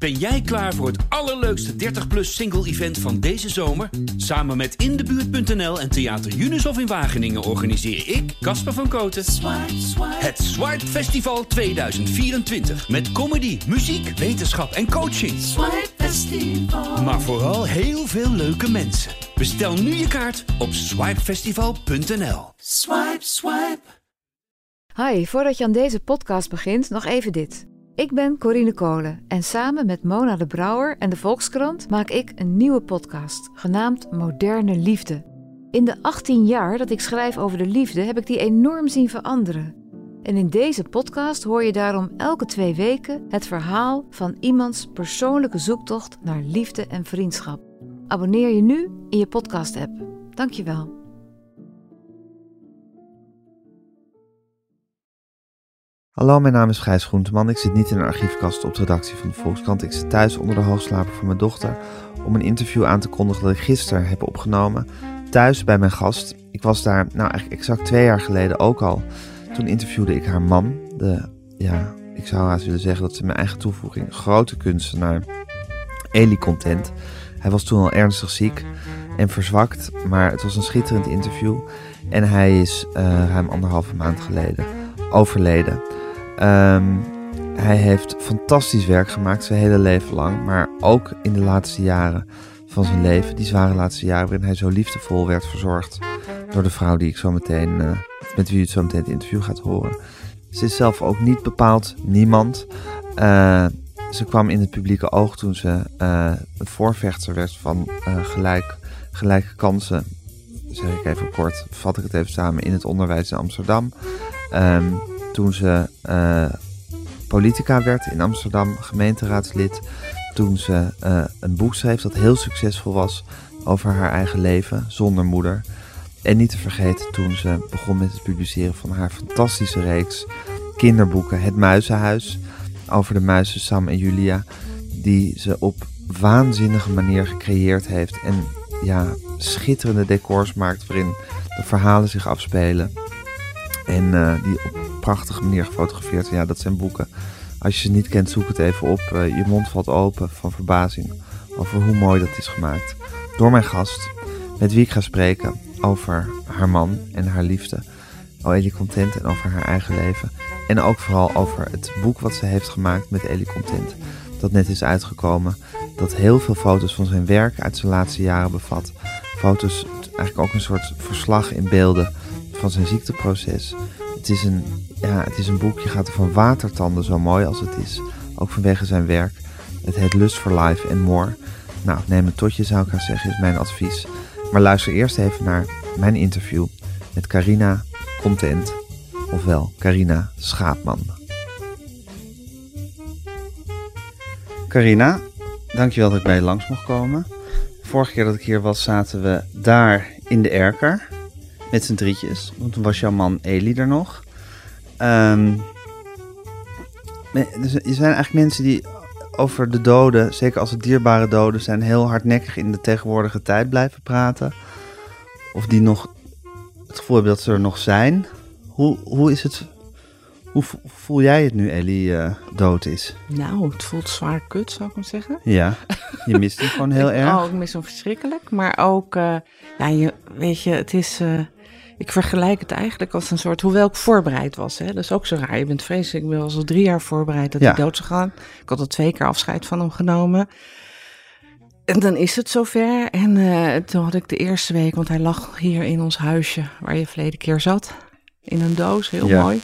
Ben jij klaar voor het allerleukste 30-plus single-event van deze zomer? Samen met Indebuurt.nl en Theater Unisof in Wageningen organiseer ik, Casper van Koten, het Swipe Festival 2024. Met comedy, muziek, wetenschap en coaching. Maar vooral heel veel leuke mensen. Bestel nu je kaart op swipefestival.nl. Swipe, swipe. Hi, voordat je aan deze podcast begint, nog even dit. Ik ben Corine Kolen en samen met Mona de Brouwer en de Volkskrant maak ik een nieuwe podcast, genaamd Moderne Liefde. In de 18 jaar dat ik schrijf over de liefde heb ik die enorm zien veranderen. En in deze podcast hoor je daarom elke twee weken het verhaal van iemands persoonlijke zoektocht naar liefde en vriendschap. Abonneer je nu in je podcast-app. Dankjewel. Hallo, mijn naam is Gijs Groenteman. Ik zit niet in een archiefkast op de redactie van de Volkskrant. Ik zit thuis onder de hoogslaper van mijn dochter om een interview aan te kondigen dat ik gisteren heb opgenomen. Thuis bij mijn gast. Ik was daar, nou eigenlijk exact twee jaar geleden ook al. Toen interviewde ik haar man. De, ja, ik zou haast willen zeggen dat ze mijn eigen toevoeging, grote kunstenaar, Eli Content. Hij was toen al ernstig ziek en verzwakt, maar het was een schitterend interview. En hij is uh, ruim anderhalve maand geleden overleden. Um, hij heeft fantastisch werk gemaakt zijn hele leven lang, maar ook in de laatste jaren van zijn leven, die zware laatste jaren waarin hij zo liefdevol werd verzorgd door de vrouw die ik zo meteen, uh, met wie u het zo meteen het interview gaat horen. Ze is zelf ook niet bepaald niemand. Uh, ze kwam in het publieke oog toen ze uh, een voorvechter werd van gelijk, gelijke kansen. Zeg ik even kort, vat ik het even samen, in het onderwijs in Amsterdam. Um, toen ze uh, politica werd in Amsterdam, gemeenteraadslid. Toen ze uh, een boek schreef dat heel succesvol was over haar eigen leven zonder moeder. En niet te vergeten toen ze begon met het publiceren van haar fantastische reeks kinderboeken Het Muizenhuis. Over de muizen Sam en Julia. Die ze op waanzinnige manier gecreëerd heeft. En ja, schitterende decors maakt waarin de verhalen zich afspelen. En uh, die op prachtige manier gefotografeerd. Ja, dat zijn boeken. Als je ze niet kent, zoek het even op. Uh, je mond valt open van verbazing over hoe mooi dat is gemaakt. Door mijn gast, met wie ik ga spreken over haar man en haar liefde. Elie Content en over haar eigen leven. En ook vooral over het boek wat ze heeft gemaakt met Elie Content. Dat net is uitgekomen. Dat heel veel foto's van zijn werk uit zijn laatste jaren bevat. Foto's, eigenlijk ook een soort verslag in beelden van zijn ziekteproces. Het is een, ja, het is een boek, je gaat er van watertanden zo mooi als het is. Ook vanwege zijn werk. Het heet Lust for Life and More. Nou, neem een totje zou ik haar zeggen, is mijn advies. Maar luister eerst even naar mijn interview met Carina Content, ofwel Carina Schaapman. Carina, dankjewel dat ik bij je langs mocht komen. Vorige keer dat ik hier was, zaten we daar in de erker met z'n drietjes. Want toen was jouw man Eli er nog. Um, er zijn eigenlijk mensen die over de doden, zeker als het dierbare doden zijn, heel hardnekkig in de tegenwoordige tijd blijven praten. Of die nog het gevoel hebben dat ze er nog zijn. Hoe, hoe is het? Hoe voel jij het nu Ellie uh, dood is? Nou, het voelt zwaar kut, zou ik hem zeggen. Ja, je mist hem gewoon heel erg. Oh, ik mis hem verschrikkelijk. Maar ook, uh, ja, je, weet je, het is... Uh, ik vergelijk het eigenlijk als een soort, hoewel ik voorbereid was. Hè, dat is ook zo raar. Je bent vreselijk, ik ben al zo drie jaar voorbereid dat ja. hij dood zou gaan. Ik had al twee keer afscheid van hem genomen. En dan is het zover. En uh, toen had ik de eerste week, want hij lag hier in ons huisje waar je verleden keer zat. In een doos, heel ja. mooi.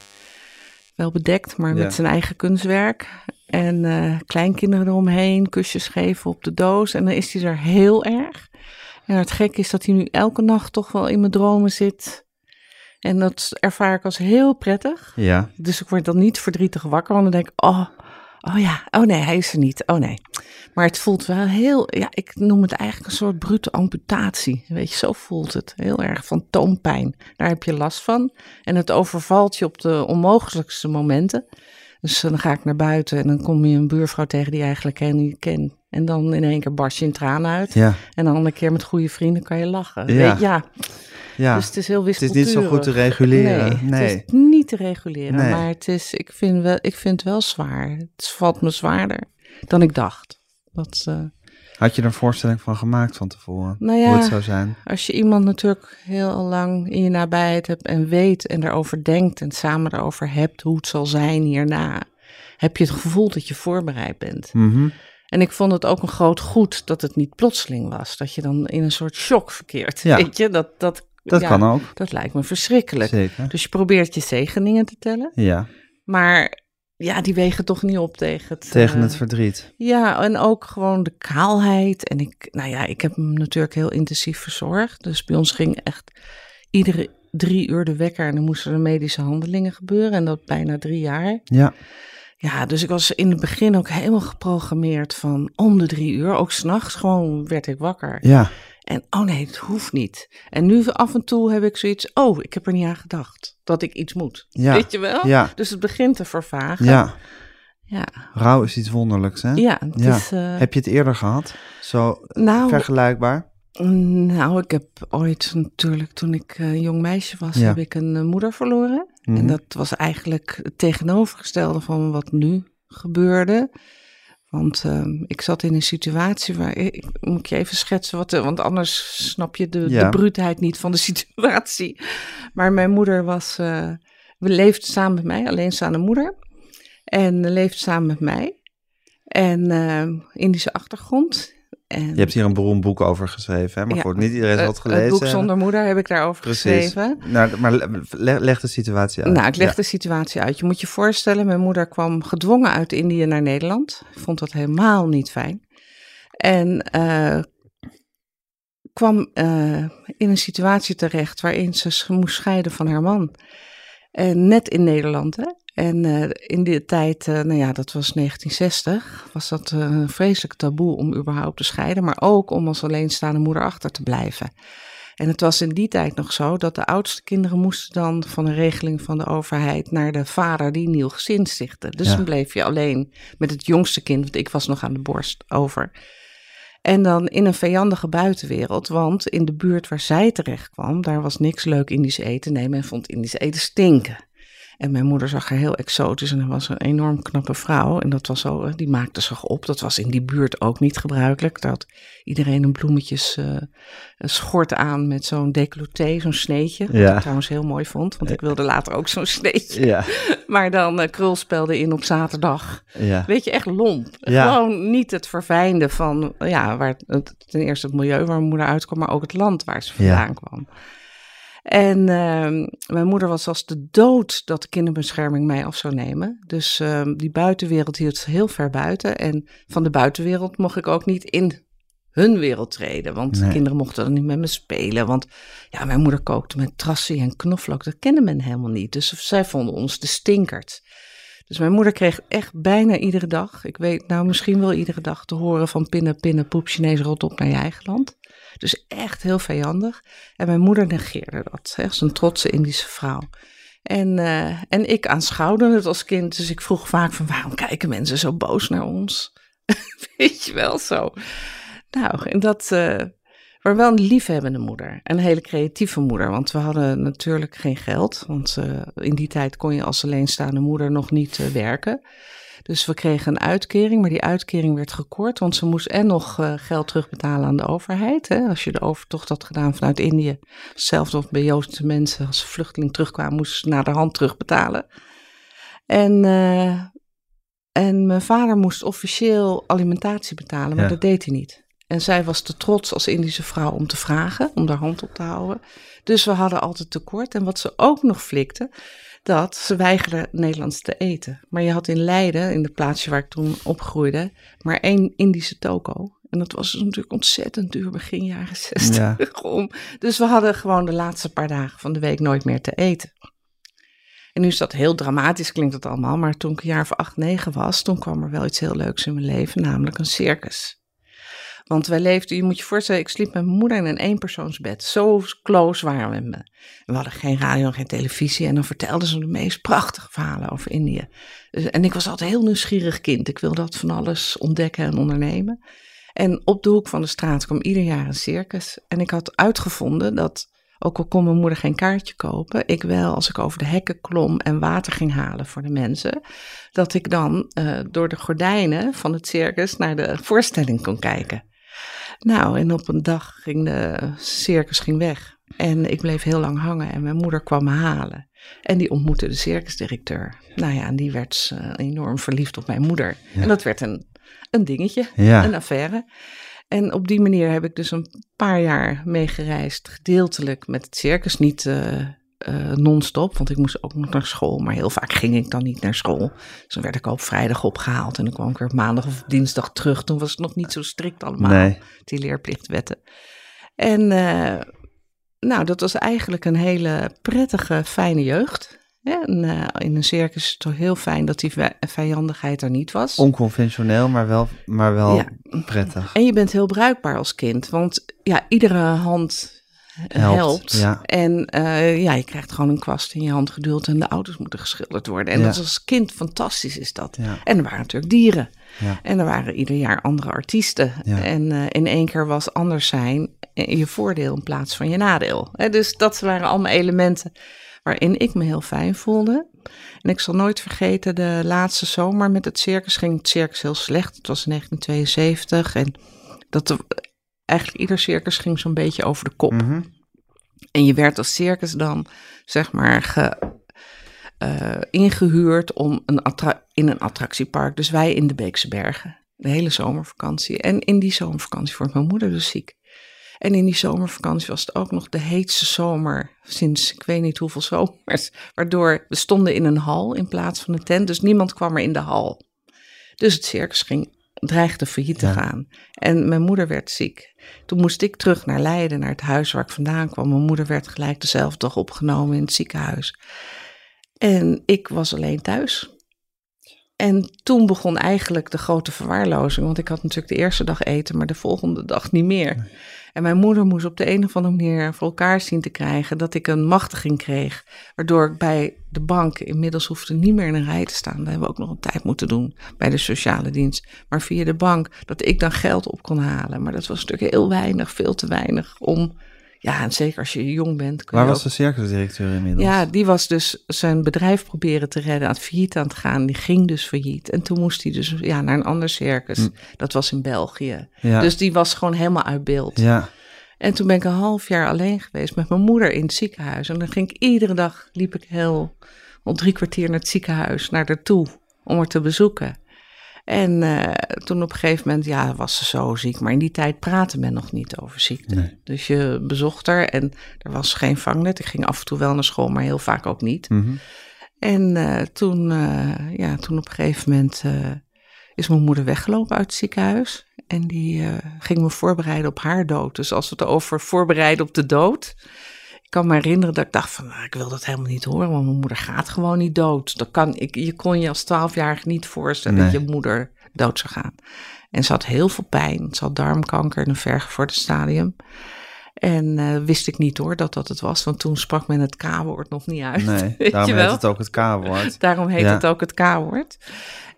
Wel bedekt, maar ja. met zijn eigen kunstwerk. En uh, kleinkinderen eromheen, kusjes geven op de doos. En dan is hij er heel erg. En het gek is dat hij nu elke nacht toch wel in mijn dromen zit. En dat ervaar ik als heel prettig. Ja. Dus ik word dan niet verdrietig wakker, want dan denk ik, oh, oh ja, oh nee, hij is er niet, oh nee. Maar het voelt wel heel, ja, ik noem het eigenlijk een soort brute amputatie. Weet je, zo voelt het. Heel erg van toompijn. Daar heb je last van. En het overvalt je op de onmogelijkste momenten. Dus dan ga ik naar buiten en dan kom je een buurvrouw tegen die je eigenlijk helemaal niet kent. En dan in één keer barst je in tranen uit. Ja. En dan een keer met goede vrienden kan je lachen. Ja. Ja. Dus het is heel Het is niet zo goed te reguleren. Nee, nee. het is niet te reguleren. Nee. Maar het is, ik, vind wel, ik vind het wel zwaar. Het valt me zwaarder. dan ik dacht. Dat, uh, Had je er een voorstelling van gemaakt van tevoren? Nou ja, hoe het zou zijn? Als je iemand natuurlijk heel lang in je nabijheid hebt en weet en erover denkt en samen erover hebt hoe het zal zijn hierna, heb je het gevoel dat je voorbereid bent. Mhm. En ik vond het ook een groot goed dat het niet plotseling was. Dat je dan in een soort shock verkeert. Ja. Weet je, dat, dat, dat kan ook. Dat lijkt me verschrikkelijk. Zeker. Dus je probeert je zegeningen te tellen. Ja. Maar ja, die wegen toch niet op tegen het... Tegen het verdriet. Ja, en ook gewoon de kaalheid. En ik, nou ja, ik heb hem natuurlijk heel intensief verzorgd. Dus bij ons ging echt iedere drie uur de wekker en dan moesten er medische handelingen gebeuren. En dat bijna drie jaar. Ja. Ja, dus ik was in het begin ook helemaal geprogrammeerd van om de drie uur. Ook s'nachts gewoon werd ik wakker. Ja. En oh nee, het hoeft niet. En nu af en toe heb ik zoiets, oh, ik heb er niet aan gedacht dat ik iets moet. Ja. Weet je wel? Ja. Dus het begint te vervagen. Ja. Ja. Rouw is iets wonderlijks, hè? Ja. Ja. Is, eh, Heb je het eerder gehad? Zo nou, vergelijkbaar? Nou, ik heb ooit natuurlijk, toen ik een jong meisje was, Ja. heb ik een eh, moeder verloren. En Mhm. dat was eigenlijk het tegenovergestelde van wat nu gebeurde. Want ehm, ik zat in een situatie waar. Ik, moet ik je even schetsen, wat, want anders snap je de, Ja. de bruutheid niet van de situatie. Maar mijn moeder was. eh, we leefden samen met mij, alleenstaande moeder. En leefde samen met mij. En ehm, Indische achtergrond. En, Je hebt hier een beroemd boek over geschreven, hè? maar Ja. goed, niet iedereen eh, het gelezen Het boek. Zonder Moeder heb ik daarover Precies. geschreven. Nou, maar le- leg, leg de situatie uit. Nou, ik leg Ja. de situatie uit. Je moet je voorstellen, mijn moeder kwam gedwongen uit Indië naar Nederland. Vond dat helemaal niet fijn. En eh, kwam eh, in een situatie terecht waarin ze moest scheiden van haar man. En net in Nederland, hè. En eh, in die tijd, eh, nou ja, dat was 1960, was dat eh, een vreselijk taboe om überhaupt te scheiden, maar ook om als alleenstaande moeder achter te blijven. En het was in die tijd nog zo dat de oudste kinderen moesten dan van een regeling van de overheid naar de vader die nieuw gezin stichtte. Dus Ja. dan bleef je alleen met het jongste kind, want ik was nog aan de borst, over. En dan in een vijandige buitenwereld, want in de buurt waar zij terecht kwam, daar was niks leuk Indisch eten. Nee, men vond Indisch eten stinken. En mijn moeder zag er heel exotisch en dat was een enorm knappe vrouw. En dat was zo, eh, die maakte zich op. Dat was in die buurt ook niet gebruikelijk. Dat iedereen een bloemetjes een schort aan met zo'n decolleté, zo'n sneetje. Wat Ja. ik trouwens heel mooi vond, want ik wilde later ook zo'n sneetje. Ja, Maar dan eh krulspelden in op zaterdag. ja. Weet je, echt lomp. Ja. Gewoon niet het verfijnde van, ja, waar het, ten eerste het milieu waar mijn moeder uitkwam, maar ook het land waar ze vandaan kwam. En ehm, mijn moeder was als de dood dat de kinderbescherming mij af zou nemen. Dus ehm, die buitenwereld hield ze heel ver buiten. En van de buitenwereld mocht ik ook niet in hun wereld treden. Want Nee. kinderen mochten dan niet met me spelen. Want ja, mijn moeder kookte met trassie en knoflook. Dat kende men helemaal niet. Dus zij vonden ons de stinkert. Dus mijn moeder kreeg echt bijna iedere dag, ik weet nou misschien wel iedere dag, te horen van pinnen, pinnen, poep, Chinees, rot op naar je eigen land. Dus echt heel vijandig. En mijn moeder negeerde dat, hè, als een trotse Indische vrouw. En, eh, en ik aanschouwde het als kind, dus ik vroeg vaak van waarom kijken mensen zo boos naar ons? Weet je wel zo. Nou, en dat, eh maar wel een liefhebbende moeder. Een hele creatieve moeder. Want we hadden natuurlijk geen geld. Want eh, in die tijd kon je als alleenstaande moeder nog niet eh, werken. Dus we kregen een uitkering, maar die uitkering werd gekort. Want ze moest en nog eh, geld terugbetalen aan de overheid. Hè? Als je de overtocht had gedaan vanuit Indië. Hetzelfde of bij Joodse mensen, als ze vluchteling terugkwamen, moesten ze naar de hand terugbetalen. En, en mijn vader moest officieel alimentatie betalen, maar Ja. dat deed hij niet. En zij was te trots als Indische vrouw om te vragen, om haar hand op te houden. Dus we hadden altijd tekort. En wat ze ook nog flikte, dat ze weigerde Nederlands te eten. Maar je had in Leiden, in het plaatsje waar ik toen opgroeide, maar één Indische toko. En dat was dus natuurlijk ontzettend duur begin jaren 60. Ja. Om. Dus we hadden gewoon de laatste paar dagen van de week nooit meer te eten. En nu is dat heel dramatisch, klinkt het allemaal. Maar toen ik een jaar of acht, negen was, toen kwam er wel iets heel leuks in mijn leven, namelijk een circus. Want wij leefden, je moet je voorstellen, ik sliep met mijn moeder in een eenpersoonsbed. Zo close waren we me. We hadden geen radio en geen televisie. En dan vertelden ze de meest prachtige verhalen over Indië. Dus, en ik was altijd heel nieuwsgierig kind. Ik wilde dat van alles ontdekken en ondernemen. En op de hoek van de straat kwam ieder jaar een circus. En ik had uitgevonden dat Ook al kon mijn moeder geen kaartje kopen, ik wel als ik over de hekken klom en water ging halen voor de mensen, dat ik dan uh, door de gordijnen van het circus naar de voorstelling kon kijken. Nou, en op een dag ging de circus ging weg. En ik bleef heel lang hangen en mijn moeder kwam me halen. En die ontmoette de circusdirecteur. Nou ja, en die werd uh, enorm verliefd op mijn moeder. En dat werd een, een dingetje, een affaire. En op die manier heb ik dus een paar jaar meegereisd, gedeeltelijk met het circus, niet uh, uh, non-stop, want ik moest ook nog naar school, maar heel vaak ging ik dan niet naar school. Dus dan werd ik op vrijdag opgehaald en dan kwam ik weer op maandag of dinsdag terug. Toen was het nog niet zo strikt allemaal, nee. die leerplichtwetten. En uh, nou, dat was eigenlijk een hele prettige, fijne jeugd. Ja, en, uh, in een circus is het toch heel fijn dat die vijandigheid er niet was. Onconventioneel, maar wel, maar wel prettig. En je bent heel bruikbaar als kind, want ja, iedere hand helpt. helpt. Ja. En uh, ja, je krijgt gewoon een kwast in je hand geduld en de auto's moeten geschilderd worden. En ja. dat is als kind fantastisch is dat. Ja. En er waren natuurlijk dieren. En er waren ieder jaar andere artiesten. En uh, in één keer was anders zijn je voordeel in plaats van je nadeel. dus dat waren allemaal elementen waarin ik me heel fijn voelde. En ik zal nooit vergeten, de laatste zomer met het circus ging het circus heel slecht. Het was 1972 en dat eigenlijk ieder circus ging zo'n beetje over de kop. Mm -hmm. En je werd als circus dan, zeg maar, ge, uh, ingehuurd om een in een attractiepark. Dus wij in de Beekse Bergen. De hele zomervakantie. En in die zomervakantie wordt mijn moeder dus ziek. En in die zomervakantie was het ook nog de heetste zomer sinds ik weet niet hoeveel zomers. Waardoor we stonden in een hal in plaats van een tent. Dus niemand kwam er in de hal. Dus het circus ging, dreigde failliet te gaan. En mijn moeder werd ziek. Toen moest ik terug naar Leiden, naar het huis waar ik vandaan kwam. Mijn moeder werd gelijk dezelfde dag opgenomen in het ziekenhuis. En ik was alleen thuis. En toen begon eigenlijk de grote verwaarlozing. Want ik had natuurlijk de eerste dag eten, maar de volgende dag niet meer. En mijn moeder moest op de een of andere manier voor elkaar zien te krijgen dat ik een machtiging kreeg. Waardoor ik bij de bank inmiddels hoefde niet meer in een rij te staan. Dat hebben we ook nog een tijd moeten doen bij de sociale dienst. Maar via de bank, dat ik dan geld op kon halen. Maar dat was natuurlijk heel weinig, veel te weinig om ja, en zeker als je jong bent. Waar was de circusdirecteur inmiddels? Ja, die was dus zijn bedrijf proberen te redden, aan het failliet aan het gaan. Die ging dus failliet. En toen moest hij dus ja, naar een ander circus. Hm. Dat was in België. Ja. Dus die was gewoon helemaal uit beeld. Ja. En toen ben ik een half jaar alleen geweest met mijn moeder in het ziekenhuis. En dan ging ik iedere dag, liep ik heel, om drie kwartier naar het ziekenhuis, naar haar toe, om haar te bezoeken. En uh, toen op een gegeven moment, ja, was ze zo ziek. Maar in die tijd praatte men nog niet over ziekte. Nee. Dus je bezocht haar en er was geen vangnet. Ik ging af en toe wel naar school, maar heel vaak ook niet. Mm -hmm. En uh, toen, uh, ja, toen op een gegeven moment is mijn moeder weggelopen uit het ziekenhuis. En die ging me voorbereiden op haar dood. Dus als we het over voorbereiden op de dood. Kan me herinneren dat ik dacht van, nou, ik wil dat helemaal niet horen, want mijn moeder gaat gewoon niet dood. Dat kan, ik, je kon je als twaalfjarige niet voorstellen nee. dat je moeder dood zou gaan. En ze had heel veel pijn. Ze had darmkanker in een vergevorderd stadium. En uh, wist ik niet hoor dat dat het was, want toen sprak men het K-woord nog niet uit. Nee, daarom heet het ook het K-woord. daarom heet ja. het ook het K-woord.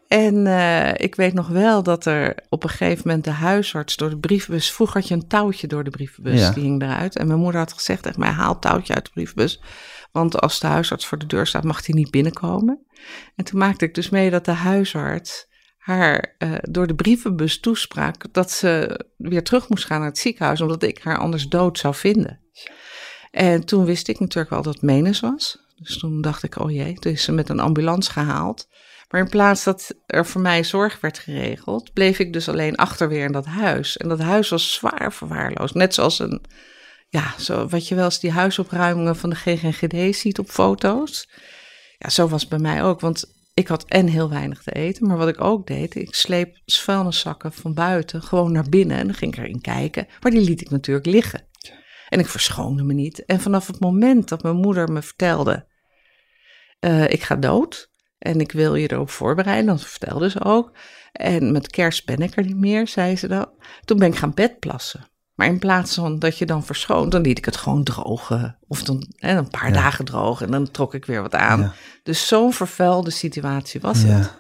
En uh, ik weet nog wel dat er op een gegeven moment de huisarts door de brievenbus... Vroeger had je een touwtje door de brievenbus, ja. die hing eruit. En mijn moeder had gezegd tegen mij, haal het touwtje uit de brievenbus. Want als de huisarts voor de deur staat, mag hij niet binnenkomen. En toen maakte ik dus mee dat de huisarts haar uh, door de brievenbus toesprak... dat ze weer terug moest gaan naar het ziekenhuis... omdat ik haar anders dood zou vinden. En toen wist ik natuurlijk wel dat Menes was. Dus toen dacht ik, oh jee, toen is ze met een ambulance gehaald... Maar in plaats dat er voor mij zorg werd geregeld, bleef ik dus alleen achter weer in dat huis. En dat huis was zwaar verwaarloosd. Net zoals een, ja, zo, wat je wel eens die huisopruimingen van de GGGD ziet op foto's. Ja, zo was het bij mij ook. Want ik had en heel weinig te eten, maar wat ik ook deed, ik sleep vuilniszakken van buiten gewoon naar binnen en dan ging ik erin kijken. Maar die liet ik natuurlijk liggen. En ik verschoonde me niet. En vanaf het moment dat mijn moeder me vertelde, uh, ik ga dood, en ik wil je erop voorbereiden, dat vertelde ze ook. En met kerst ben ik er niet meer, zei ze dan. Toen ben ik gaan bedplassen. Maar in plaats van dat je dan verschoont, dan liet ik het gewoon drogen. Of dan hè, een paar ja. dagen drogen en dan trok ik weer wat aan. Ja. Dus zo'n vervuilde situatie was ja. het.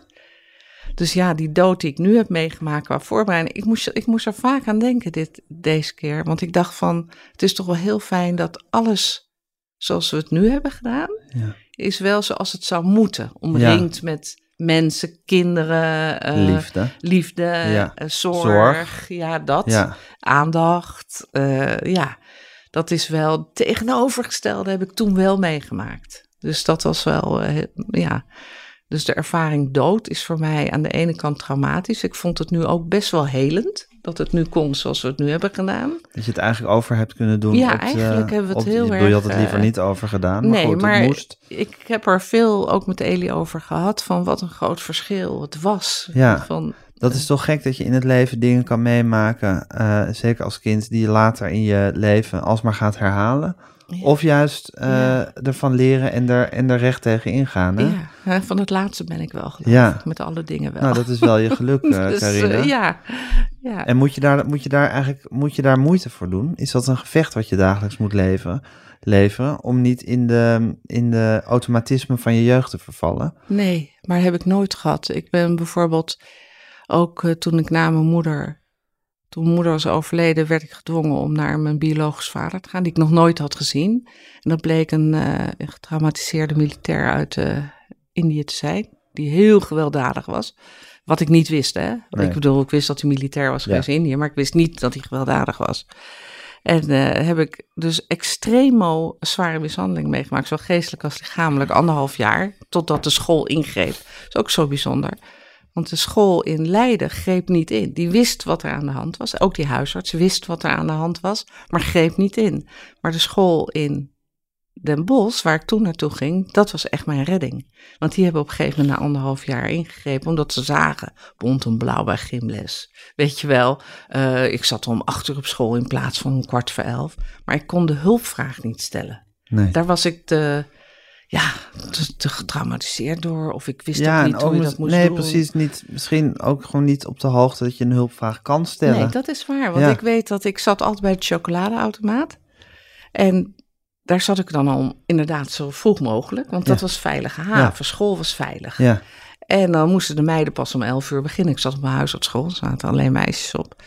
Dus ja, die dood die ik nu heb meegemaakt qua voorbereiding, ik moest, ik moest er vaak aan denken dit, deze keer. Want ik dacht van, het is toch wel heel fijn dat alles zoals we het nu hebben gedaan, ja. Is wel zoals het zou moeten. Omringd met mensen, kinderen, uh, liefde, liefde ja. uh, zorg, zorg, ja, dat, aandacht. Uh, ja, dat is wel tegenovergestelde heb ik toen wel meegemaakt. Dus dat was wel, ja. Dus de ervaring dood is voor mij aan de ene kant traumatisch. Ik vond het nu ook best wel helend dat het nu kon zoals we het nu hebben gedaan. Dat je het eigenlijk over hebt kunnen doen. Ja, eigenlijk hebben we het heel erg... Je had het liever niet over gedaan, maar nee, goed, maar moest. ik heb er veel ook met Elie over gehad van wat een groot verschil het was. Ja, van, dat is toch gek dat je in het leven dingen kan meemaken, uh, zeker als kind, die je later in je leven alsmaar gaat herhalen. Of juist uh, ervan leren en er, en er recht tegen ingaan. Hè? Ja, van het laatste ben ik wel geloof ja. met alle dingen wel. Nou, dat is wel je geluk, uh, dus, Carina. ja, ja. En moet je, daar, moet, je daar eigenlijk, moet je daar moeite voor doen? Is dat een gevecht wat je dagelijks moet leven, leveren om niet in de, in de automatisme van je jeugd te vervallen? Nee, maar heb ik nooit gehad. Ik ben bijvoorbeeld ook toen ik na mijn moeder toen mijn moeder was overleden, werd ik gedwongen om naar mijn biologisch vader te gaan, die ik nog nooit had gezien. En dat bleek een, uh, getraumatiseerde militair uit uh, Indië te zijn, die heel gewelddadig was. Wat ik niet wist, hè. Ik bedoel, ik wist dat hij militair was geweest in Indië, maar ik wist niet dat hij gewelddadig was. En uh, heb ik dus extremo zware mishandeling meegemaakt, zowel geestelijk als lichamelijk, anderhalf jaar, totdat de school ingreep. Dat is ook zo bijzonder. Want de school in Leiden greep niet in. Die wist wat er aan de hand was. Ook die huisarts wist wat er aan de hand was, maar greep niet in. Maar de school in Den Bosch, waar ik toen naartoe ging, dat was echt mijn redding. Want die hebben op een gegeven moment na anderhalf jaar ingegrepen, omdat ze zagen, bont en blauw bij gymles. Weet je wel, uh, ik zat om acht uur op school in plaats van om kwart voor elf. Maar ik kon de hulpvraag niet stellen. Nee. Daar was ik de ja, te, te, getraumatiseerd door. Of ik wist ja, ook niet hoe je dat moest nee, doen. Nee, precies niet. Misschien ook gewoon niet op de hoogte dat je een hulpvraag kan stellen. Nee, dat is waar. Want ik weet dat ik zat altijd bij de chocoladeautomaat. En daar zat ik dan al inderdaad zo vroeg mogelijk. Want dat was veilige haven. School was veilig. Ja. En dan moesten de meiden pas om elf uur beginnen. Ik zat op mijn huis op school. Er zaten alleen meisjes op.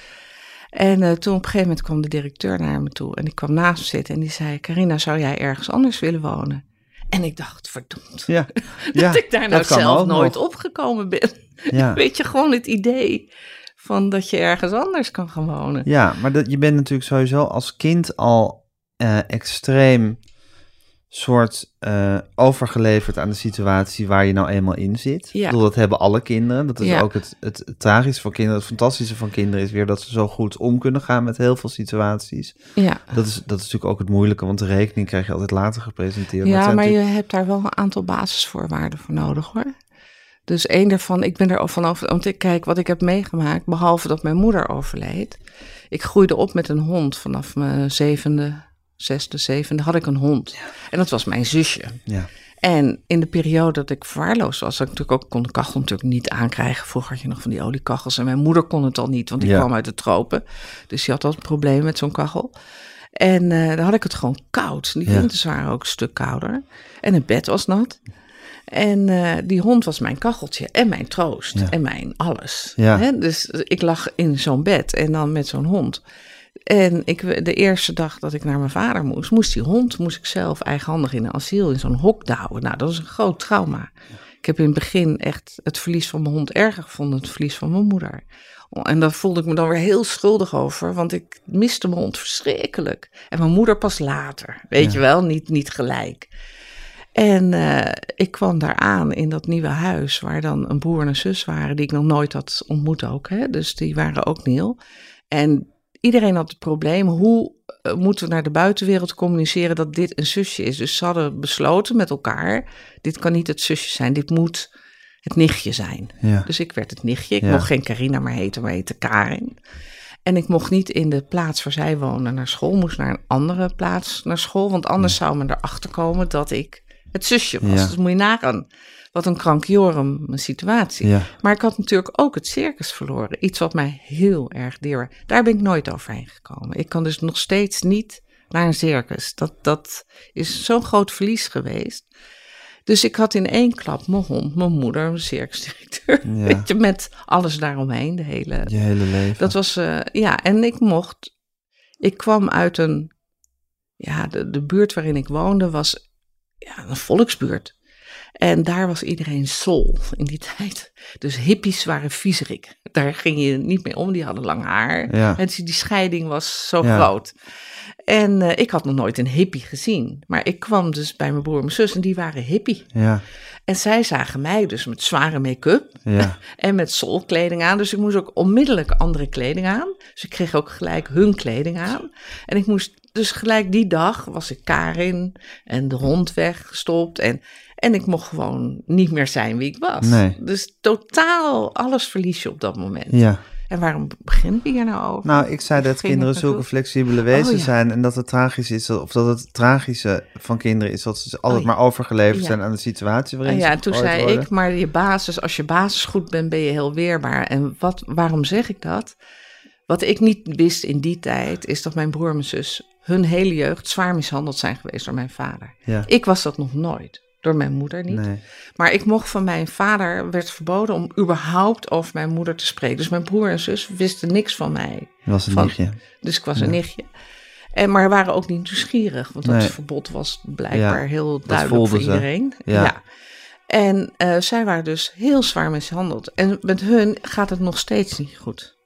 En uh, toen op een gegeven moment kwam de directeur naar me toe. En die kwam naast me zitten. En die zei, Carina, zou jij ergens anders willen wonen? En ik dacht, verdomd, ja, dat ik daar nou zelf nooit opgekomen ben. Ja. Weet je, gewoon het idee van dat je ergens anders kan gaan wonen. Ja, maar dat, je bent natuurlijk sowieso als kind al uh, extreem soort uh, overgeleverd aan de situatie waar je nou eenmaal in zit. Ja. Ik bedoel, dat hebben alle kinderen. Dat is ook het, het, het, tragische van kinderen. Het fantastische van kinderen is weer dat ze zo goed om kunnen gaan met heel veel situaties. Ja. Dat is, dat is natuurlijk ook het moeilijke, want de rekening krijg je altijd later gepresenteerd. Ja, maar, je hebt daar wel een aantal basisvoorwaarden voor nodig hoor. Dus één daarvan, ik ben er vanaf, want ik kijk wat ik heb meegemaakt, behalve dat mijn moeder overleed. Ik groeide op met een hond vanaf mijn zevende, zesde, zevende had ik een hond. En dat was mijn zusje. Ja. En in de periode dat ik verwaarloosd was, ik natuurlijk ook kon de kachel natuurlijk niet aankrijgen. Vroeger had je nog van die oliekachels en mijn moeder kon het al niet, want die kwam uit de tropen. Dus die had al een probleem met zo'n kachel. En uh, dan had ik het gewoon koud. Die winters waren ook een stuk kouder. En het bed was nat. En uh, die hond was mijn kacheltje en mijn troost en mijn alles. Ja. Dus ik lag in zo'n bed en dan met zo'n hond. En ik, de eerste dag dat ik naar mijn vader moest, moest die hond, moest ik zelf eigenhandig in een asiel in zo'n hok douwen. Nou, dat was een groot trauma. Ik heb in het begin echt het verlies van mijn hond erger gevonden, het verlies van mijn moeder. En daar voelde ik me dan weer heel schuldig over, want ik miste mijn hond verschrikkelijk. En mijn moeder pas later, weet je wel, niet, niet gelijk. En uh, ik kwam daar aan in dat nieuwe huis, waar dan een broer en een zus waren, die ik nog nooit had ontmoet ook. Hè? Dus die waren ook nieuw. En iedereen had het probleem, hoe uh, moeten we naar de buitenwereld communiceren dat dit een zusje is? Dus ze hadden besloten met elkaar, dit kan niet het zusje zijn, dit moet het nichtje zijn. Ja. Dus ik werd het nichtje, ik ja. mocht geen Carina meer heten, maar heette Karin. En ik mocht niet in de plaats waar zij wonen naar school, moest naar een andere plaats naar school, want anders zou men erachter komen dat ik het zusje was. Ja. Dus moet je nagaan. Wat een krankjorum situatie. Ja. Maar ik had natuurlijk ook het circus verloren. Iets wat mij heel erg deer. Daar ben ik nooit overheen gekomen. Ik kan dus nog steeds niet naar een circus. Dat, dat is zo'n groot verlies geweest. Dus ik had in één klap mijn hond, mijn moeder, mijn circusdirecteur. Ja. Weet je, met alles daaromheen, de hele... Je hele leven. Dat was, eh, ja, en ik mocht... Ik kwam uit een... Ja, de, de buurt waarin ik woonde was ja, een volksbuurt. En daar was iedereen sol in die tijd. Dus hippies waren viezerik. Daar ging je niet mee om, die hadden lang haar. Ja. En die scheiding was zo Ja. groot. En eh, ik had nog nooit een hippie gezien. Maar ik kwam dus bij mijn broer en mijn zus en die waren hippie. Ja, En zij zagen mij dus met zware make-up ja, en met solkleding aan. Dus ik moest ook onmiddellijk andere kleding aan. Dus ik kreeg ook gelijk hun kleding aan. En ik moest dus gelijk die dag was ik Karin en de hond weggestopt. En, en ik mocht gewoon niet meer zijn wie ik was. Nee. Dus totaal alles verlies je op dat moment. ja. En waarom beginnen we hier nou over? Nou, ik zei dat ging kinderen zulke flexibele wezens Oh, ja. zijn en dat het tragisch is, of dat het tragische van kinderen is dat ze altijd Oh, ja. maar overgeleverd Ja. zijn aan de situatie waarin En ze ja, toen zei worden. ik, maar je basis, als je basis goed bent, ben je heel weerbaar. En wat, waarom zeg ik dat? Wat ik niet wist in die tijd, is dat mijn broer en mijn zus hun hele jeugd zwaar mishandeld zijn geweest door mijn vader. Ja. Ik was dat nog nooit, door mijn moeder niet. Nee. Maar ik mocht van mijn vader, werd verboden om überhaupt over mijn moeder te spreken. Dus mijn broer en zus wisten niks van mij. Was een Van- nichtje. Dus ik was een nichtje. En, maar waren ook niet nieuwsgierig, want dat Nee. verbod was blijkbaar Ja, heel duidelijk voor iedereen. Ja. En eh, zij waren dus heel zwaar mishandeld. En met hun gaat het nog steeds niet goed.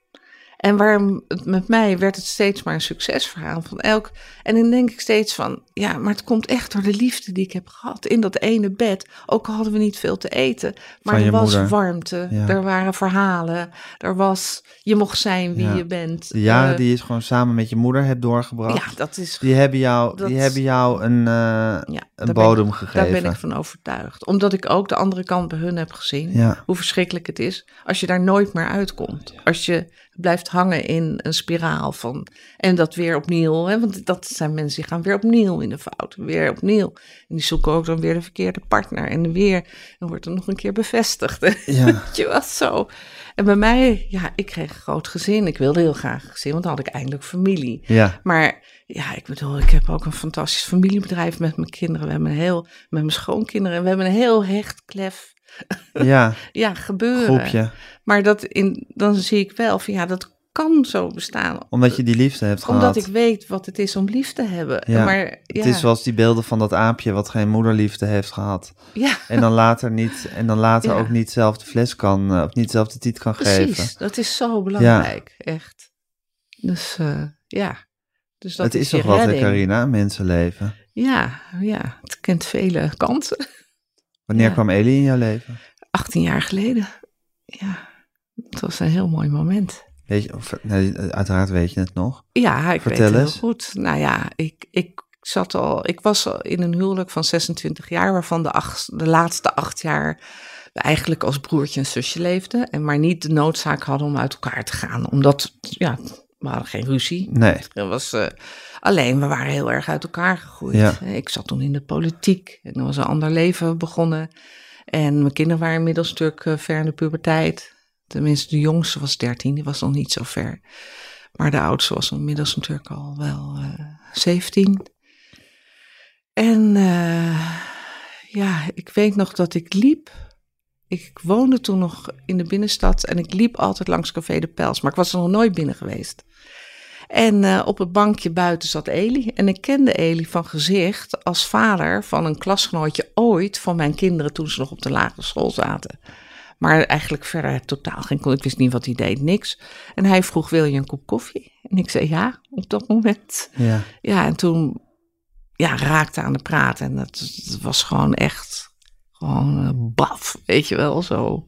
En waarom het met mij werd het steeds maar een succesverhaal van elk. En dan denk ik steeds van, ja, maar het komt echt door de liefde die ik heb gehad in dat ene bed. Ook al hadden we niet veel te eten, maar er was moeder. warmte, Ja. er waren verhalen, er was, je mocht zijn wie Ja. je bent. Jaren Eh, die je gewoon samen met je moeder hebt doorgebracht, ja, dat is die hebben jou, dat- die hebben jou een, eh, ja, een bodem ik- gegeven. Daar ben ik van overtuigd. Omdat ik ook de andere kant bij hun heb gezien. Ja. Hoe verschrikkelijk het is als je daar nooit meer uitkomt. Als je blijft hangen in een spiraal van. En dat weer opnieuw. Hè, want dat zijn mensen die gaan weer opnieuw in de fout. Weer opnieuw. En die zoeken ook dan weer de verkeerde partner. En weer. Dan wordt er nog een keer bevestigd. Ja. Je wat zo. En bij mij, ja, ik kreeg een groot gezin. Ik wilde heel graag gezin, want dan had ik eindelijk familie. Ja, Maar ja, ik bedoel, ik heb ook een fantastisch familiebedrijf met mijn kinderen. We hebben een heel, met mijn schoonkinderen. En we hebben een heel hecht, klef, ja, ja, gebeuren. groepje. Maar dat in, dan zie ik wel van ja, dat kan zo bestaan. Omdat je die liefde hebt Omdat gehad. ik weet wat het is om lief te hebben. Ja, maar ja, Het is zoals die beelden van dat aapje wat geen moederliefde heeft gehad. ja En dan later, niet, en dan later Ja. ook niet zelf de fles kan, eh, of niet zelf de tiet kan precies. geven. Dat is zo belangrijk, echt. Dus eh, ja. Dus dat het is toch wat, hè, redding. Carina, mensenleven. Ja, ja, het kent vele kanten. Wanneer Ja. kwam Elie in jouw leven? 18 jaar geleden. Ja, het was een heel mooi moment. Weet je, of, uiteraard weet je het nog. Ja, ik Vertel weet het eens. heel goed. Nou ja, ik, ik zat al, ik was al in een huwelijk van 26 jaar, waarvan de, acht, de laatste acht jaar we eigenlijk als broertje en zusje leefden. En maar niet de noodzaak hadden om uit elkaar te gaan. Omdat, ja, we hadden geen ruzie. Nee. Er was, eh, alleen, we waren heel erg uit elkaar gegroeid. Ja. Ik zat toen in de politiek en er was een ander leven begonnen. En mijn kinderen waren inmiddels natuurlijk eh, ver in de puberteit. Tenminste, de jongste was 13, die was nog niet zo ver. Maar de oudste was inmiddels natuurlijk al wel eh 17. En eh, ja, ik weet nog dat ik liep. Ik woonde toen nog in de binnenstad en ik liep altijd langs Café de Pels, maar ik was er nog nooit binnen geweest. En eh, op het bankje buiten zat Eli. En ik kende Eli van gezicht als vader van een klasgenootje ooit van mijn kinderen toen ze nog op de lagere school zaten. Maar eigenlijk verder totaal geen kon. Ik wist niet wat hij deed, niks. En hij vroeg, wil je een kop koffie? En ik zei ja, op dat moment. Ja. Ja, en toen ja, raakte aan de praat. En dat, dat was gewoon echt, gewoon eh, baf, weet je wel, zo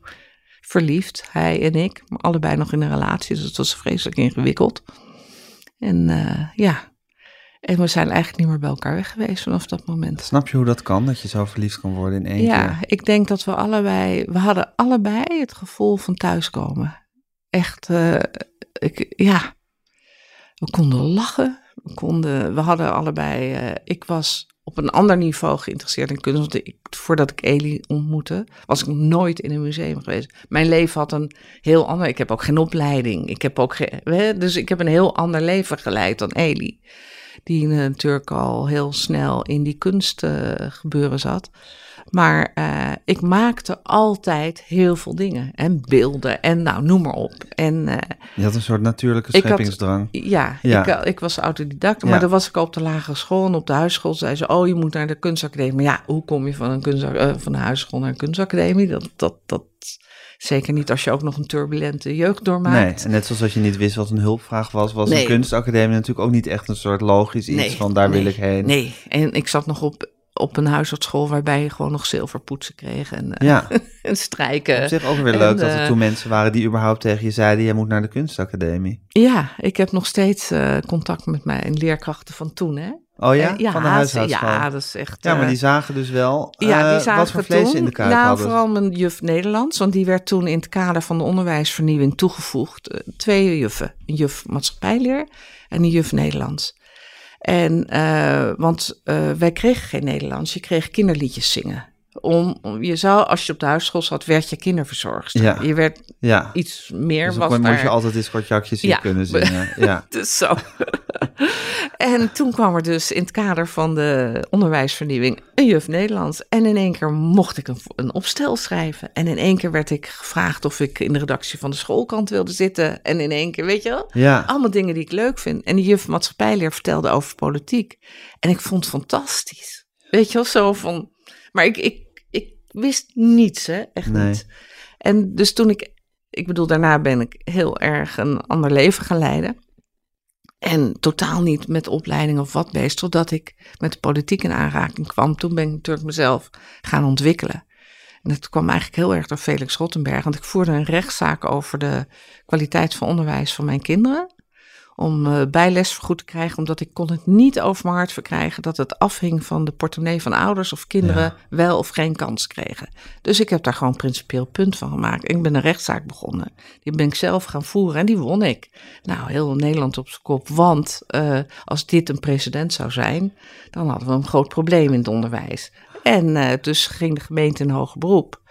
verliefd. Hij en ik, maar allebei nog in een relatie, dus het was vreselijk ingewikkeld. En eh, ja, en we zijn eigenlijk niet meer bij elkaar weg geweest vanaf dat moment. Snap je hoe dat kan, dat je zo verliefd kan worden in één Ja, keer? ik denk dat we allebei, we hadden allebei het gevoel van thuiskomen. Echt, eh, ik, ja, we konden lachen. We, konden, we hadden allebei, ik was op een ander niveau geïnteresseerd in kunst. Want ik, voordat ik Eli ontmoette, was ik nooit in een museum geweest. Mijn leven had een heel ander, ik heb ook geen opleiding. Ik heb ook dus ik heb een heel ander leven geleid dan Eli. Die natuurlijk al heel snel in die kunstgebeuren zat. Maar uh, ik maakte altijd heel veel dingen. En beelden en nou, noem maar op. En, uh, je had een soort natuurlijke scheppingsdrang. Had, ja, ja. Ik, ik, was autodidact. Maar ja. dan was ik op de lagere school. En op de huisschool zei ze, oh, je moet naar de kunstacademie. Maar ja, hoe kom je van, een kunst, uh, van de huisschool naar een kunstacademie? Dat, dat, dat, zeker niet als je ook nog een turbulente jeugd doormaakt. Nee, en net zoals dat je niet wist wat een hulpvraag was... was nee. een kunstacademie natuurlijk ook niet echt een soort logisch iets nee, van daar nee, wil ik heen. Nee, en ik zat nog op op een huisartschool waarbij je gewoon nog zilverpoetsen kreeg en, uh, ja. en strijken. Op zich ook weer leuk dat er toen mensen waren die überhaupt tegen je zeiden, jij moet naar de kunstacademie. Ja, ik heb nog steeds uh, contact met mijn leerkrachten van toen, hè. Oh ja? Uh, ja van de huisartschool? Ja, dat is echt... Ja, maar die zagen dus wel ja, die zagen wat voor vlees toen, in de kaart nou, hadden. vooral mijn juf Nederlands, want die werd toen in het kader van de onderwijsvernieuwing toegevoegd. twee juffen, een juf maatschappijleer en een juf Nederlands. En, uh, want uh, wij kregen geen Nederlands, je kreeg kinderliedjes zingen. Om, om, je zou, als je op de huisschool zat, werd je kinderverzorgster. Ja. Je werd ja. iets meer. Dus was daar... moest je altijd eens kortjakjes ja. kunnen zingen. Ja, dus zo. en toen kwam er dus in het kader van de onderwijsvernieuwing een juf Nederlands. En in één keer mocht ik een, een opstel schrijven. En in één keer werd ik gevraagd of ik in de redactie van de schoolkant wilde zitten. En in één keer, weet je wel, ja. allemaal dingen die ik leuk vind. En die juf maatschappijleer vertelde over politiek. En ik vond het fantastisch. Weet je wel, zo van... Maar ik, ik wist niets, hè, echt Nee. niet. En dus toen ik, ik bedoel, daarna ben ik heel erg een ander leven gaan leiden. En totaal niet met opleiding of wat bezig, totdat ik met de politiek in aanraking kwam. Toen ben ik natuurlijk mezelf gaan ontwikkelen. En dat kwam eigenlijk heel erg door Felix Rottenberg, want ik voerde een rechtszaak over de kwaliteit van onderwijs van mijn kinderen. Om uh, bijles vergoed te krijgen, omdat ik kon het niet over mijn hart verkrijgen dat het afhing van de portemonnee van ouders of kinderen Ja. wel of geen kans kregen. Dus ik heb daar gewoon principieel punt van gemaakt. Ik ben een rechtszaak begonnen. Die ben ik zelf gaan voeren en die won ik. Nou, heel Nederland op zijn kop. Want uh, als dit een precedent zou zijn, dan hadden we een groot probleem in het onderwijs. En uh, dus ging de gemeente in hoger beroep.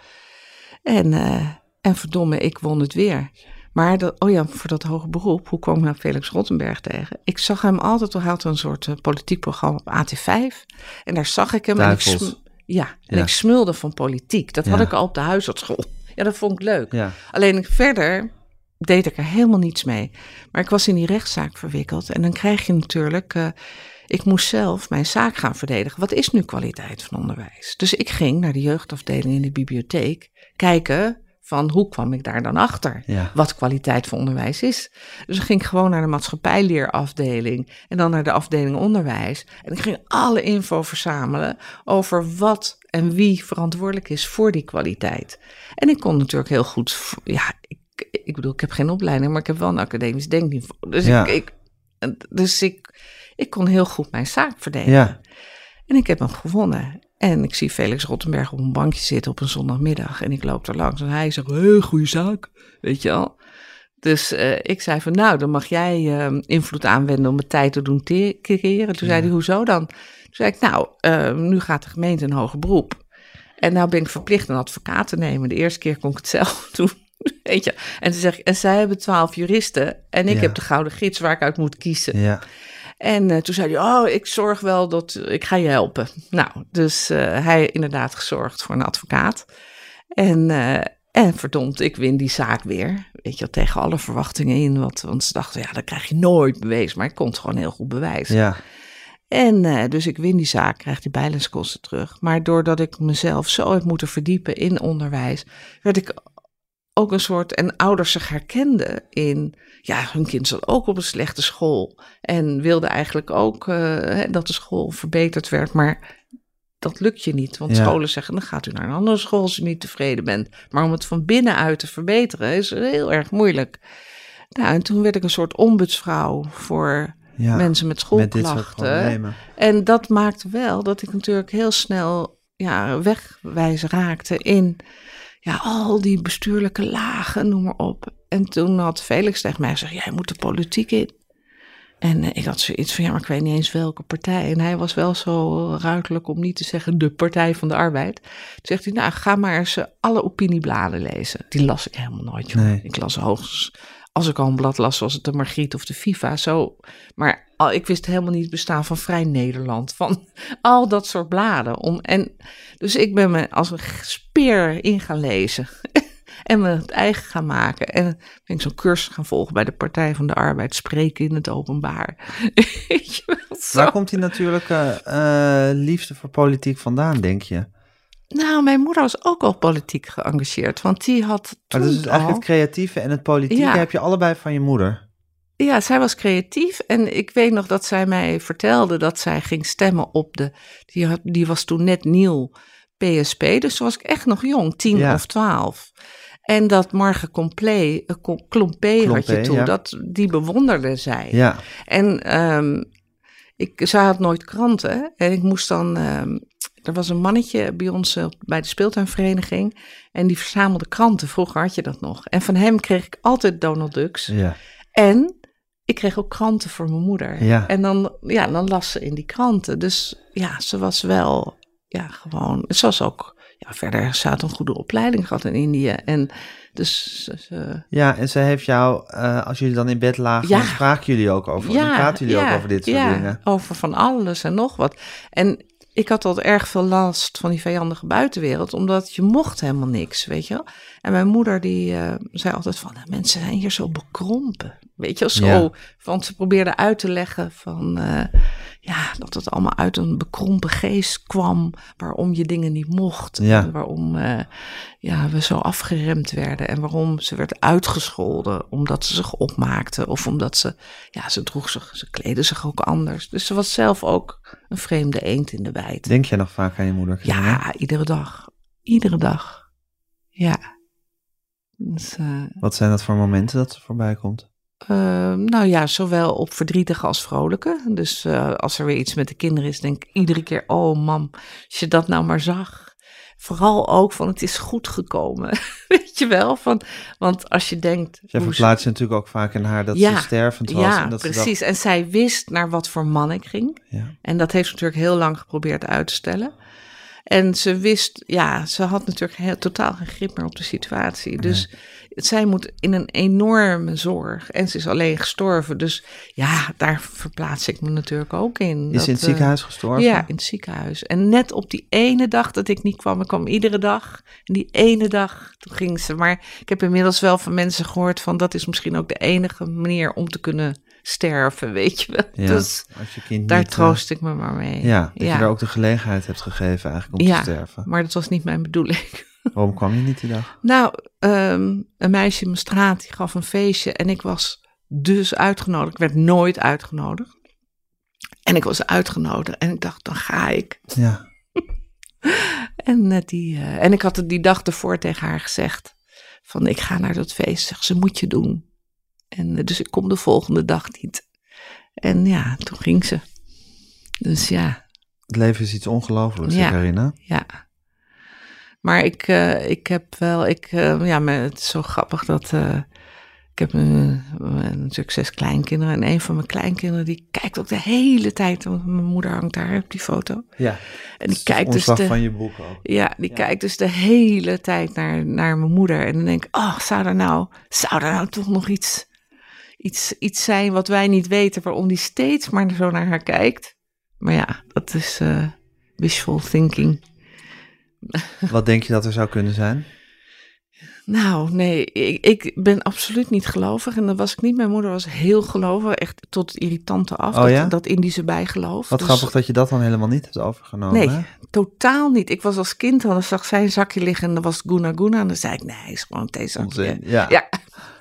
En, uh, en verdomme, ik won het weer. Maar dat, oh ja, voor dat hoger beroep, hoe kwam ik nou Felix Rottenberg tegen? Ik zag hem altijd, hij had een soort uh, politiek programma op AT5. En daar zag ik hem. En ik, sm ja, en Ja. ik smulde van politiek. Dat had ik al op de huisartschool. Ja, dat vond ik leuk. Ja. Alleen verder deed ik er helemaal niets mee. Maar ik was in die rechtszaak verwikkeld. En dan krijg je natuurlijk. Uh, ik moest zelf mijn zaak gaan verdedigen. Wat is nu kwaliteit van onderwijs? Dus ik ging naar de jeugdafdeling in de bibliotheek kijken van hoe kwam ik daar dan achter? Ja. Wat kwaliteit van onderwijs is. Dus ik ging gewoon naar de maatschappijleerafdeling en dan naar de afdeling onderwijs. En ik ging alle info verzamelen over wat en wie verantwoordelijk is voor die kwaliteit. En ik kon natuurlijk heel goed, ja, ik, ik bedoel, ik heb geen opleiding, maar ik heb wel een academisch denkniveau. Dus, Ja. ik, ik, dus ik, ik kon heel goed mijn zaak verdedigen. Ja. En ik heb hem gewonnen. En ik zie Felix Rottenberg op een bankje zitten op een zondagmiddag. En ik loop er langs en hij zegt, hey, goede zaak, weet je al. Dus uh, ik zei van, nou, dan mag jij uh, invloed aanwenden om het tijd te doen keren. Toen Ja. zei hij, hoezo dan? Toen zei ik, nou, uh, nu gaat de gemeente een hoger beroep. En nou ben ik verplicht een advocaat te nemen. De eerste keer kon ik het zelf doen. Weet je. En, toen zeg ik, en zij hebben twaalf juristen. En ik Ja. heb de gouden gids waar ik uit moet kiezen. Ja. En uh, toen zei hij, oh, ik zorg wel dat, ik ga je helpen. Nou, dus uh, hij inderdaad gezorgd voor een advocaat. En, uh, en verdomd, ik win die zaak weer. Weet je, wel, tegen alle verwachtingen in. Want, want ze dachten, ja, dat krijg je nooit bewezen. Maar ik kon het gewoon heel goed bewijzen. Ja. En uh, dus ik win die zaak, krijg die bijleskosten terug. Maar doordat ik mezelf zo heb moeten verdiepen in onderwijs, werd ik ook een soort, en ouders zich herkenden in, ja, hun kind zat ook op een slechte school. En wilde eigenlijk ook uh, dat de school verbeterd werd, maar dat lukt je niet. Want Ja. scholen zeggen, dan gaat u naar een andere school als u niet tevreden bent. Maar om het van binnenuit te verbeteren is heel erg moeilijk. Nou, en toen werd ik een soort ombudsvrouw voor Ja. mensen met schoolklachten. En dat maakte wel dat ik natuurlijk heel snel ja, wegwijs raakte in ja, al die bestuurlijke lagen, noem maar op. En toen had Felix tegen mij gezegd, jij moet de politiek in. En eh, ik had zoiets van, ja, maar ik weet niet eens welke partij. En hij was wel zo ruidelijk om niet te zeggen de Partij van de Arbeid. Toen zegt hij, nou, ga maar eens eh, alle opiniebladen lezen. Die las ik helemaal nooit. Nee. Ik las hoogstens, als ik al een blad las, was het de Margriet of de FIFA, zo. Maar al, ik wist helemaal niet het bestaan van Vrij Nederland. Van al dat soort bladen. Om, en, dus ik ben me als een speer in gaan lezen. en me het eigen gaan maken. En ben ik zo'n cursus gaan volgen bij de Partij van de Arbeid. Spreken in het openbaar. Waar komt die natuurlijke eh, liefde voor politiek vandaan, denk je? Nou, mijn moeder was ook al politiek geëngageerd. Want die had toen Maar dus eigenlijk het creatieve en het politieke Ja. heb je allebei van je moeder. Ja, zij was creatief. En ik weet nog dat zij mij vertelde dat zij ging stemmen op de... Die, had, die was toen net nieuw PSP. Dus toen was ik echt nog jong, tien Ja. of twaalf. En dat Marge Complé, eh, Klompé had je toen, ja. dat, die bewonderde zij. Ja, En ehm, ik, zij had nooit kranten. En ik moest dan. ehm, er was een mannetje bij ons eh, bij de speeltuinvereniging. En die verzamelde kranten. Vroeger had je dat nog. En van hem kreeg ik altijd Donald Ducks. ja. En ik kreeg ook kranten voor mijn moeder. Ja. En dan, ja, dan las ze in die kranten. Dus ja, ze was wel. Ja, gewoon. Ze was ook. Ja, verder, ze had een goede opleiding gehad in Indië. En dus. ze- ja, en ze heeft jou, eh, als jullie dan in bed lagen, Ja. spraken jullie ook over, dan praten jullie ja, ook over dit soort ja, dingen. over van alles en nog wat. En ik had altijd erg veel last van die vijandige buitenwereld, omdat je mocht helemaal niks, weet je wel. En mijn moeder die eh, zei altijd van, "Nou, mensen zijn hier zo bekrompen, weet je wel, zo. Ja. Want ze probeerde uit te leggen van, eh, ja, dat het allemaal uit een bekrompen geest kwam, waarom je dingen niet mocht. Ja. En waarom eh, ja, we zo afgeremd werden en waarom ze werd uitgescholden omdat ze zich opmaakte of omdat ze, ja, ze droeg zich, ze kleden zich ook anders. Dus ze was zelf ook een vreemde eend in de bijt. Denk jij nog vaak aan je moeder? Ja, iedere dag. Iedere dag. Ja. Dus, eh, Wat zijn dat voor momenten dat ze voorbij komt? eh, nou ja, zowel op verdrietige als vrolijke. Dus eh, als er weer iets met de kinderen is, denk ik iedere keer: oh mam, als je dat nou maar zag. Vooral ook van het is goed gekomen. Weet je wel? Van, want als je denkt. Ze- verplaatst je natuurlijk ook vaak in haar dat Ja, ze stervend was. ja, en dat ze precies. En zij wist naar wat voor man ik ging. ja. En dat heeft ze natuurlijk heel lang geprobeerd uit te stellen. En ze wist, ja, ze had natuurlijk heel, totaal geen grip meer op de situatie. Dus zij moet in een enorme zorg. En ze is alleen gestorven. Dus ja, daar verplaats ik me natuurlijk ook in. Is ze in het eh, ziekenhuis gestorven? Ja, in het ziekenhuis. En net op die ene dag dat ik niet kwam, ik kwam iedere dag. En die ene dag, toen ging ze. Maar ik heb inmiddels wel van mensen gehoord van dat is misschien ook de enige manier om te kunnen sterven, weet je wel. Ja, Dus als je kind daar niet, eh, troost ik me maar mee. Ja, dat je er ook de gelegenheid hebt gegeven eigenlijk om Ja. te sterven. Maar dat was niet mijn bedoeling. Waarom kwam je niet die dag? Nou, ehm, een meisje in mijn straat die gaf een feestje en ik was dus uitgenodigd. Ik werd nooit uitgenodigd. En ik was uitgenodigd en ik dacht, dan ga ik. Ja, En, eh, die, eh, en ik had het die dag ervoor tegen haar gezegd: van ik ga naar dat feest. Zeg, ze moet je doen. En eh, dus ik kom de volgende dag niet. En ja, toen ging ze. Dus ja, het leven is iets ongelooflijks, ja. Carina. ja. Maar ik, eh, ik heb wel, ik, eh, ja, maar het is zo grappig dat. eh, ik heb natuurlijk zes kleinkinderen. En een van mijn kleinkinderen die kijkt ook de hele tijd. Want mijn moeder hangt daar op die foto. Ja, En die kijkt dus de, van je boek ook. Ja, die Ja. kijkt dus de hele tijd naar, naar mijn moeder. En dan denk ik, oh, zou er nou, zou er nou toch nog iets, iets, iets zijn wat wij niet weten, waarom die steeds maar zo naar haar kijkt? Maar ja, dat is wishful thinking. Wat denk je dat er zou kunnen zijn? Nou, nee, ik, ik ben absoluut niet gelovig. En dat was ik niet. Mijn moeder was heel gelovig, echt tot het irritante af. Oh dat, ja? dat Indische bijgeloof. Wat Dus- grappig dat je dat dan helemaal niet hebt overgenomen. Nee, hè? totaal niet. Ik was als kind dan zag zij een zakje liggen en dan was het Guna Guna. En dan zei ik, nee, is gewoon een theezakje. Onzin. Ja. Ja,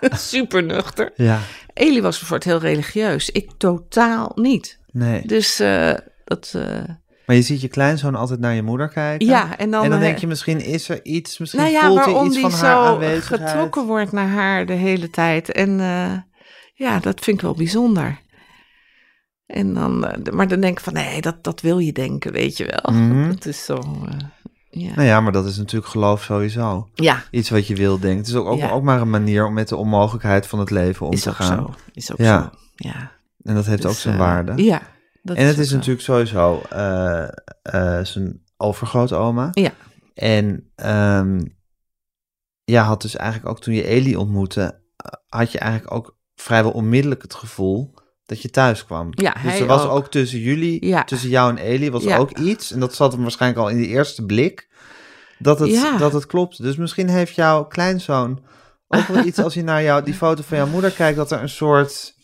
super nuchter. ja, Eli was bijvoorbeeld heel religieus. Ik totaal niet. nee. Dus eh, dat... eh, Maar je ziet je kleinzoon altijd naar je moeder kijken. ja, en dan... en dan eh, denk je misschien is er iets, misschien nou ja, voelt hij iets van haar zo aanwezigheid. getrokken wordt naar haar de hele tijd. En eh, ja, dat vind ik wel bijzonder. En dan, eh, maar dan denk ik van, nee, dat, dat wil je denken, weet je wel. Mhm. Dat is zo... eh, ja. Nou ja, maar dat is natuurlijk geloof sowieso. ja, Iets wat je wil denken. Het is ook, ook, Ja. ook maar een manier om met de onmogelijkheid van het leven om is te ook gaan. zo. Is ook Ja. zo. Ja. En dat heeft Dus, ook zijn waarde. Ja. Dat en het is natuurlijk sowieso eh, eh, zijn overgrootoma. Ja. En ehm, ja, had dus eigenlijk ook toen je Eli ontmoette, eh, had je eigenlijk ook vrijwel onmiddellijk het gevoel dat je thuis kwam. Ja, dus er was ook. ook, tussen jullie, Ja. tussen jou en Eli, was Ja. ook iets. En dat zat hem waarschijnlijk al in die eerste blik. Dat het, dat het klopte. Dus misschien heeft jouw kleinzoon ook wel iets als hij naar jou, die foto van jouw moeder kijkt, dat er een soort.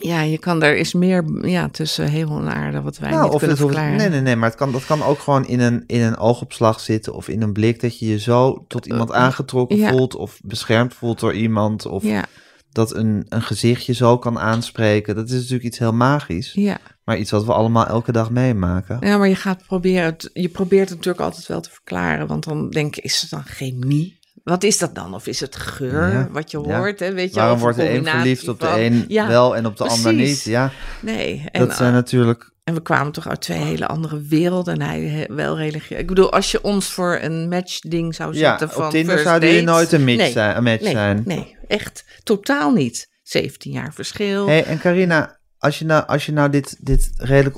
Ja, je kan, er is meer ja, tussen hemel en aarde wat wij Nou, niet of kunnen het hoeft- verklaren. nee, nee, nee, maar het kan, dat kan ook gewoon in een, in een oogopslag zitten of in een blik dat je je zo tot iemand aangetrokken ja. voelt of beschermd voelt door iemand. Of Ja, dat een, een gezichtje zo kan aanspreken. Dat is natuurlijk iets heel magisch. ja. Maar iets wat we allemaal elke dag meemaken. ja, maar je gaat proberen, het, je probeert het natuurlijk altijd wel te verklaren, want dan denk je, is het dan chemie? Wat is dat dan? Of is het geur Ja, wat je ja. hoort? Hè? Weet je, Waarom wordt de een verliefd op de van- een Ja, wel en op de ander niet? Ja, Nee, en, dat zijn eh, natuurlijk... en we kwamen toch uit twee hele andere werelden en hij wel religieus. Ik bedoel, als je ons voor een matchding zou Ja, zetten van op Tinder jullie dates- nooit een match, nee, zijn, een match nee, zijn. Nee, echt totaal niet. 17 jaar verschil. Hey, en Carina, als je nou, als je nou dit, dit redelijk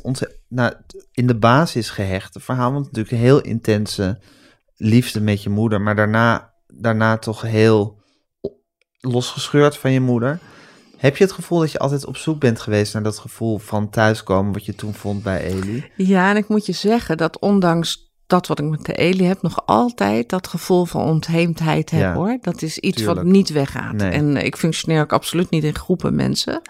nou, in de basis gehechte verhaal, want natuurlijk een heel intense liefde met je moeder, maar daarna, daarna toch heel losgescheurd van je moeder. Heb je het gevoel dat je altijd op zoek bent geweest naar dat gevoel van thuiskomen wat je toen vond bij Eli? Ja, en ik moet je zeggen dat ondanks dat wat ik met de Eli heb, nog altijd dat gevoel van ontheemdheid heb Ja, hoor. Dat is iets wat niet weggaat. Nee. En eh, ik functioneer ook absoluut niet in groepen mensen.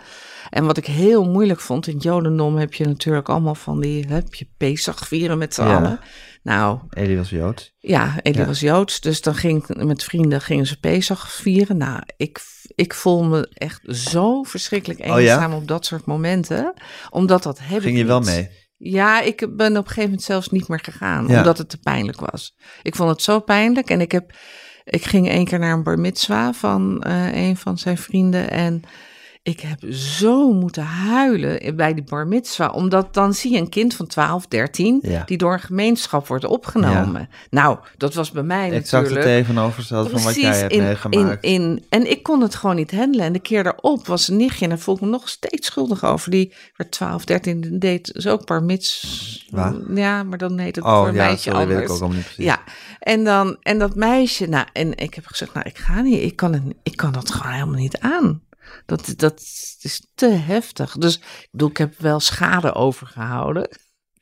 En wat ik heel moeilijk vond, in Jodendom heb je natuurlijk allemaal van die, heb je Pesach vieren met z'n Ja. allen. Nou, Eli was Joods. ja, Eli Ja. was Joods, dus dan ging met vrienden gingen ze Pesach vieren. Nou, ik, ik voel me echt zo verschrikkelijk Oh ja? eenzaam op dat soort momenten. Omdat dat heb Ging je wel mee? Ja, ik ben op een gegeven moment zelfs niet meer gegaan, Ja. omdat het te pijnlijk was. Ik vond het zo pijnlijk en ik heb, ik ging één keer naar een bar mitzwa van eh, een van zijn vrienden en ik heb zo moeten huilen bij die bar mitzwa, omdat dan zie je een kind van 12, 13 Ja. die door een gemeenschap wordt opgenomen. Nou, dat was bij mij Exact het natuurlijk. tegenovergestelde van wat jij hebt in, meegemaakt. In, in, en ik kon het gewoon niet handelen. En de keer daarop was een nichtje, en daar voel ik me nog steeds schuldig over. Die werd 12, 13, en deed dus ook mits. Waar? Ja, maar dan heet het oh voor een ja, meisje sorry, anders. weet ik ook niet precies. Ja, en, dan, en dat meisje, nou, en ik heb gezegd, nou, ik ga niet, ik kan, het, ik kan dat gewoon helemaal niet aan. Dat, dat is te heftig. Dus ik bedoel, ik heb wel schade overgehouden.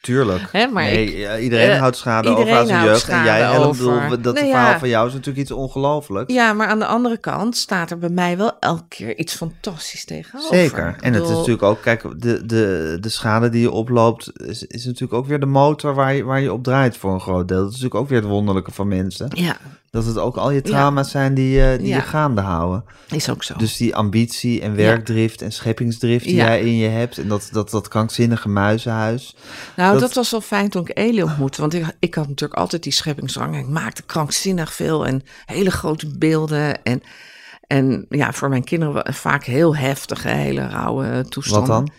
Tuurlijk. Hè, maar nee, ik- iedereen eh, houdt schade iedereen over aan zijn jeugd. En jij, over. bedoel, dat Nou ja. verhaal van jou is natuurlijk iets ongelooflijks. Ja, maar aan de andere kant staat er bij mij wel elke keer iets fantastisch tegenover. Zeker. En het is natuurlijk ook, kijk, de, de, de schade die je oploopt, is, is natuurlijk ook weer de motor waar je, waar je op draait voor een groot deel. Dat is natuurlijk ook weer het wonderlijke van mensen. Ja, Dat het ook al je trauma's zijn die, eh, die Ja. je gaande houden. is ook zo. Dus die ambitie en werkdrift en scheppingsdrift die jij in je hebt. En dat, dat, dat krankzinnige muizenhuis. nou, dat- dat... was wel fijn toen ik Eli ontmoette. Want ik, ik had natuurlijk altijd die scheppingsdrang. En ik maakte krankzinnig veel en hele grote beelden. En, en ja, voor mijn kinderen vaak heel heftige, hele rauwe toestanden. Wat dan?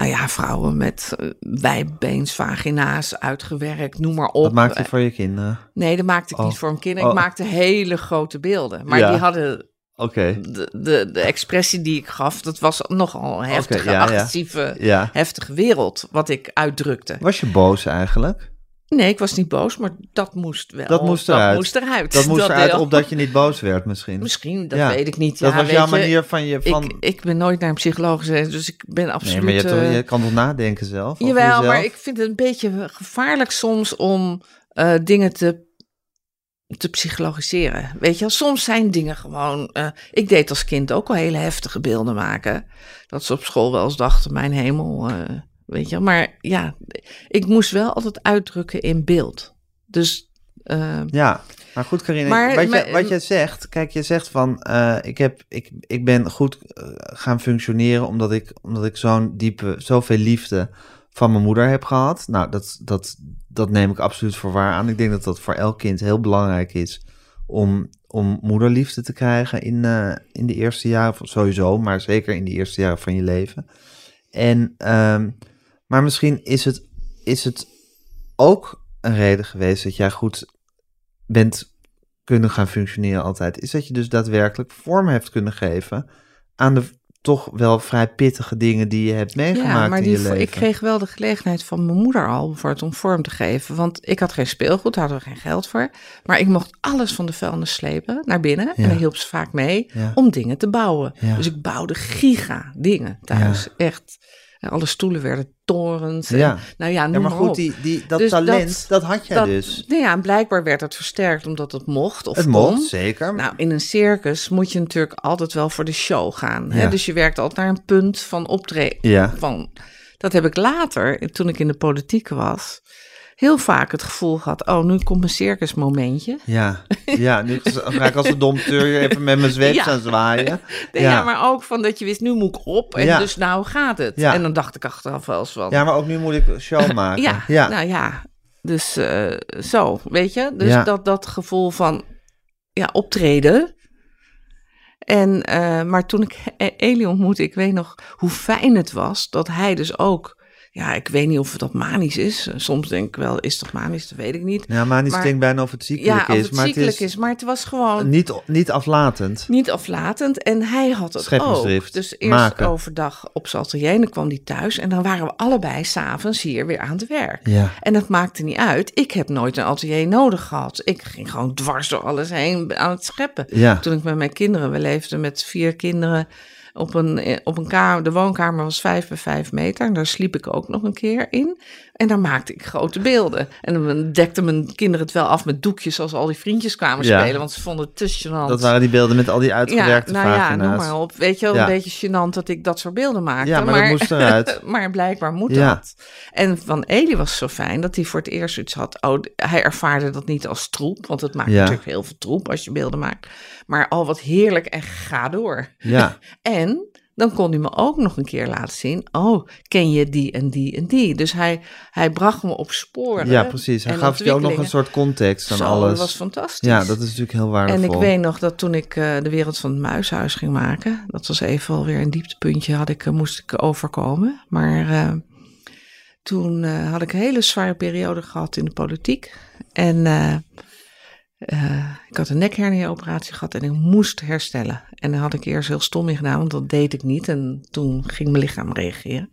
Nou ja, vrouwen met uh, wijbeens, vagina's, uitgewerkt, noem maar op. Dat maakt je voor je kinderen. Nee, dat maakte ik Oh. niet voor mijn kinderen. Ik Oh. maakte hele grote beelden. Maar Ja. die hadden Oké. de, de, de expressie die ik gaf, dat was nogal een heftige, ja, ja. agressieve, Ja. heftige wereld wat ik uitdrukte. Was je boos eigenlijk? Nee, ik was niet boos, maar dat moest wel. Dat moest eruit. Dat moest eruit. Dat moest eruit deel. op dat je niet boos werd misschien. Misschien, dat Ja. weet ik niet. Dat ja, was weet jouw je, manier van je... Van... Ik, ik ben nooit naar een psycholoog geweest, dus ik ben absoluut... nee, maar je, eh, je kan toch nadenken zelf? Jawel, jezelf? maar ik vind het een beetje gevaarlijk soms om eh, dingen te, te psychologiseren. Weet je, wel? soms zijn dingen gewoon. eh, ik deed als kind ook al hele heftige beelden maken. Dat ze op school wel eens dachten: mijn hemel. Weet je, wel. maar ja, ik moest wel altijd uitdrukken in beeld. Dus. eh, Ja, maar goed, Karine, Maar- wat, je, wat je zegt, kijk, je zegt van, eh, ik, heb, ik, ik ben goed eh, gaan functioneren omdat ik, omdat ik zo'n diepe, zoveel liefde van mijn moeder heb gehad. Nou, dat, dat, dat neem ik absoluut voor waar aan. Ik denk dat dat voor elk kind heel belangrijk is om, om moederliefde te krijgen in, eh, in de eerste jaren, sowieso, maar zeker in de eerste jaren van je leven. En, ehm, maar misschien is het, is het ook een reden geweest dat jij goed bent kunnen gaan functioneren altijd, is dat je dus daadwerkelijk vorm heeft kunnen geven aan de toch wel vrij pittige dingen die je hebt meegemaakt ja, maar in die, je leven. ik kreeg wel de gelegenheid van mijn moeder al voor het om vorm te geven. Want ik had geen speelgoed, daar hadden we geen geld voor. Maar ik mocht alles van de vuilnis slepen naar binnen. Ja. En daar hielp ze vaak mee Ja. om dingen te bouwen. Dus ik bouwde giga dingen thuis. Echt. Alle stoelen werden torens. En, Ja. Nou ja, maar goed, op. die, die, dat Dus talent, dat, had jij dat- dus. Nou ja, en blijkbaar werd het versterkt omdat het mocht of Het kon. mocht, zeker. Nou, in een circus moet je natuurlijk altijd wel voor de show gaan. Hè? Ja. Dus je werkt altijd naar een punt van optreden. Ja. Van, dat heb ik later, toen ik in de politiek was, heel vaak het gevoel gehad... oh, nu komt mijn circusmomentje. Ja, ja, nu ga ik als een dompteur hier even met mijn zweep Ja. aan zwaaien. Nee, ja. maar ook van dat je wist, nu moet ik op en Ja. dus nou gaat het. Ja. En dan dacht ik achteraf wel eens van... Ja, maar ook nu moet ik een show maken. Ja, ja. nou ja. Dus eh, zo, weet je? Dus dat, dat gevoel van ja, optreden. En, eh, maar toen ik Eli ontmoette, ik weet nog hoe fijn het was dat hij dus ook... Ja, ik weet niet of dat manisch is. Soms denk ik wel, is dat manisch? Dat weet ik niet. Ja, niet Maar- klinkt bijna of het ziekelijk ja, is. het maar ziekelijk het is, is, maar het was gewoon Niet, niet aflatend. niet aflatend. En hij had het ook. Dus eerst Maken. overdag op zijn atelier en dan kwam hij thuis. En dan waren we allebei s'avonds hier weer aan het werk. Ja. En dat maakte niet uit. Ik heb nooit een atelier nodig gehad. Ik ging gewoon dwars door alles heen aan het scheppen. Ja. Toen ik met mijn kinderen, we leefden met vier kinderen op een, op een kamer. De woonkamer was vijf bij vijf meter. En daar sliep ik ook nog een keer in. En daar maakte ik grote beelden. En dan dekten mijn kinderen het wel af met doekjes als al die vriendjes kwamen Ja. spelen. Want ze vonden het te gênant. Dat waren die beelden met al die uitgewerkte ja, nou ja, noem maar op. Weet je wel, Ja. een beetje gênant dat ik dat soort beelden maakte. Ja, maar dat moest eruit. maar blijkbaar moet dat. En van Eli was zo fijn dat hij voor het eerst iets had. Oh, hij ervaarde dat niet als troep, want het maakt natuurlijk heel veel troep als je beelden maakt. Maar al wat heerlijk en ga door. Ja, En dan kon hij me ook nog een keer laten zien. Oh, ken je die en die en die? Dus hij, hij bracht me op sporen. ja, precies. Hij gaf je ook nog een soort context aan Zo, alles. dat was fantastisch. ja, dat is natuurlijk heel waardevol. En ik weet nog dat toen ik eh, de wereld van het muishuis ging maken, dat was even alweer een dieptepuntje, had ik, eh, moest ik overkomen. Maar eh, toen had ik een hele zware periode gehad in de politiek. En eh, ik had een nekhernia-operatie gehad en ik moest herstellen. En daar had ik eerst heel stom in gedaan, want dat deed ik niet. En toen ging mijn lichaam reageren.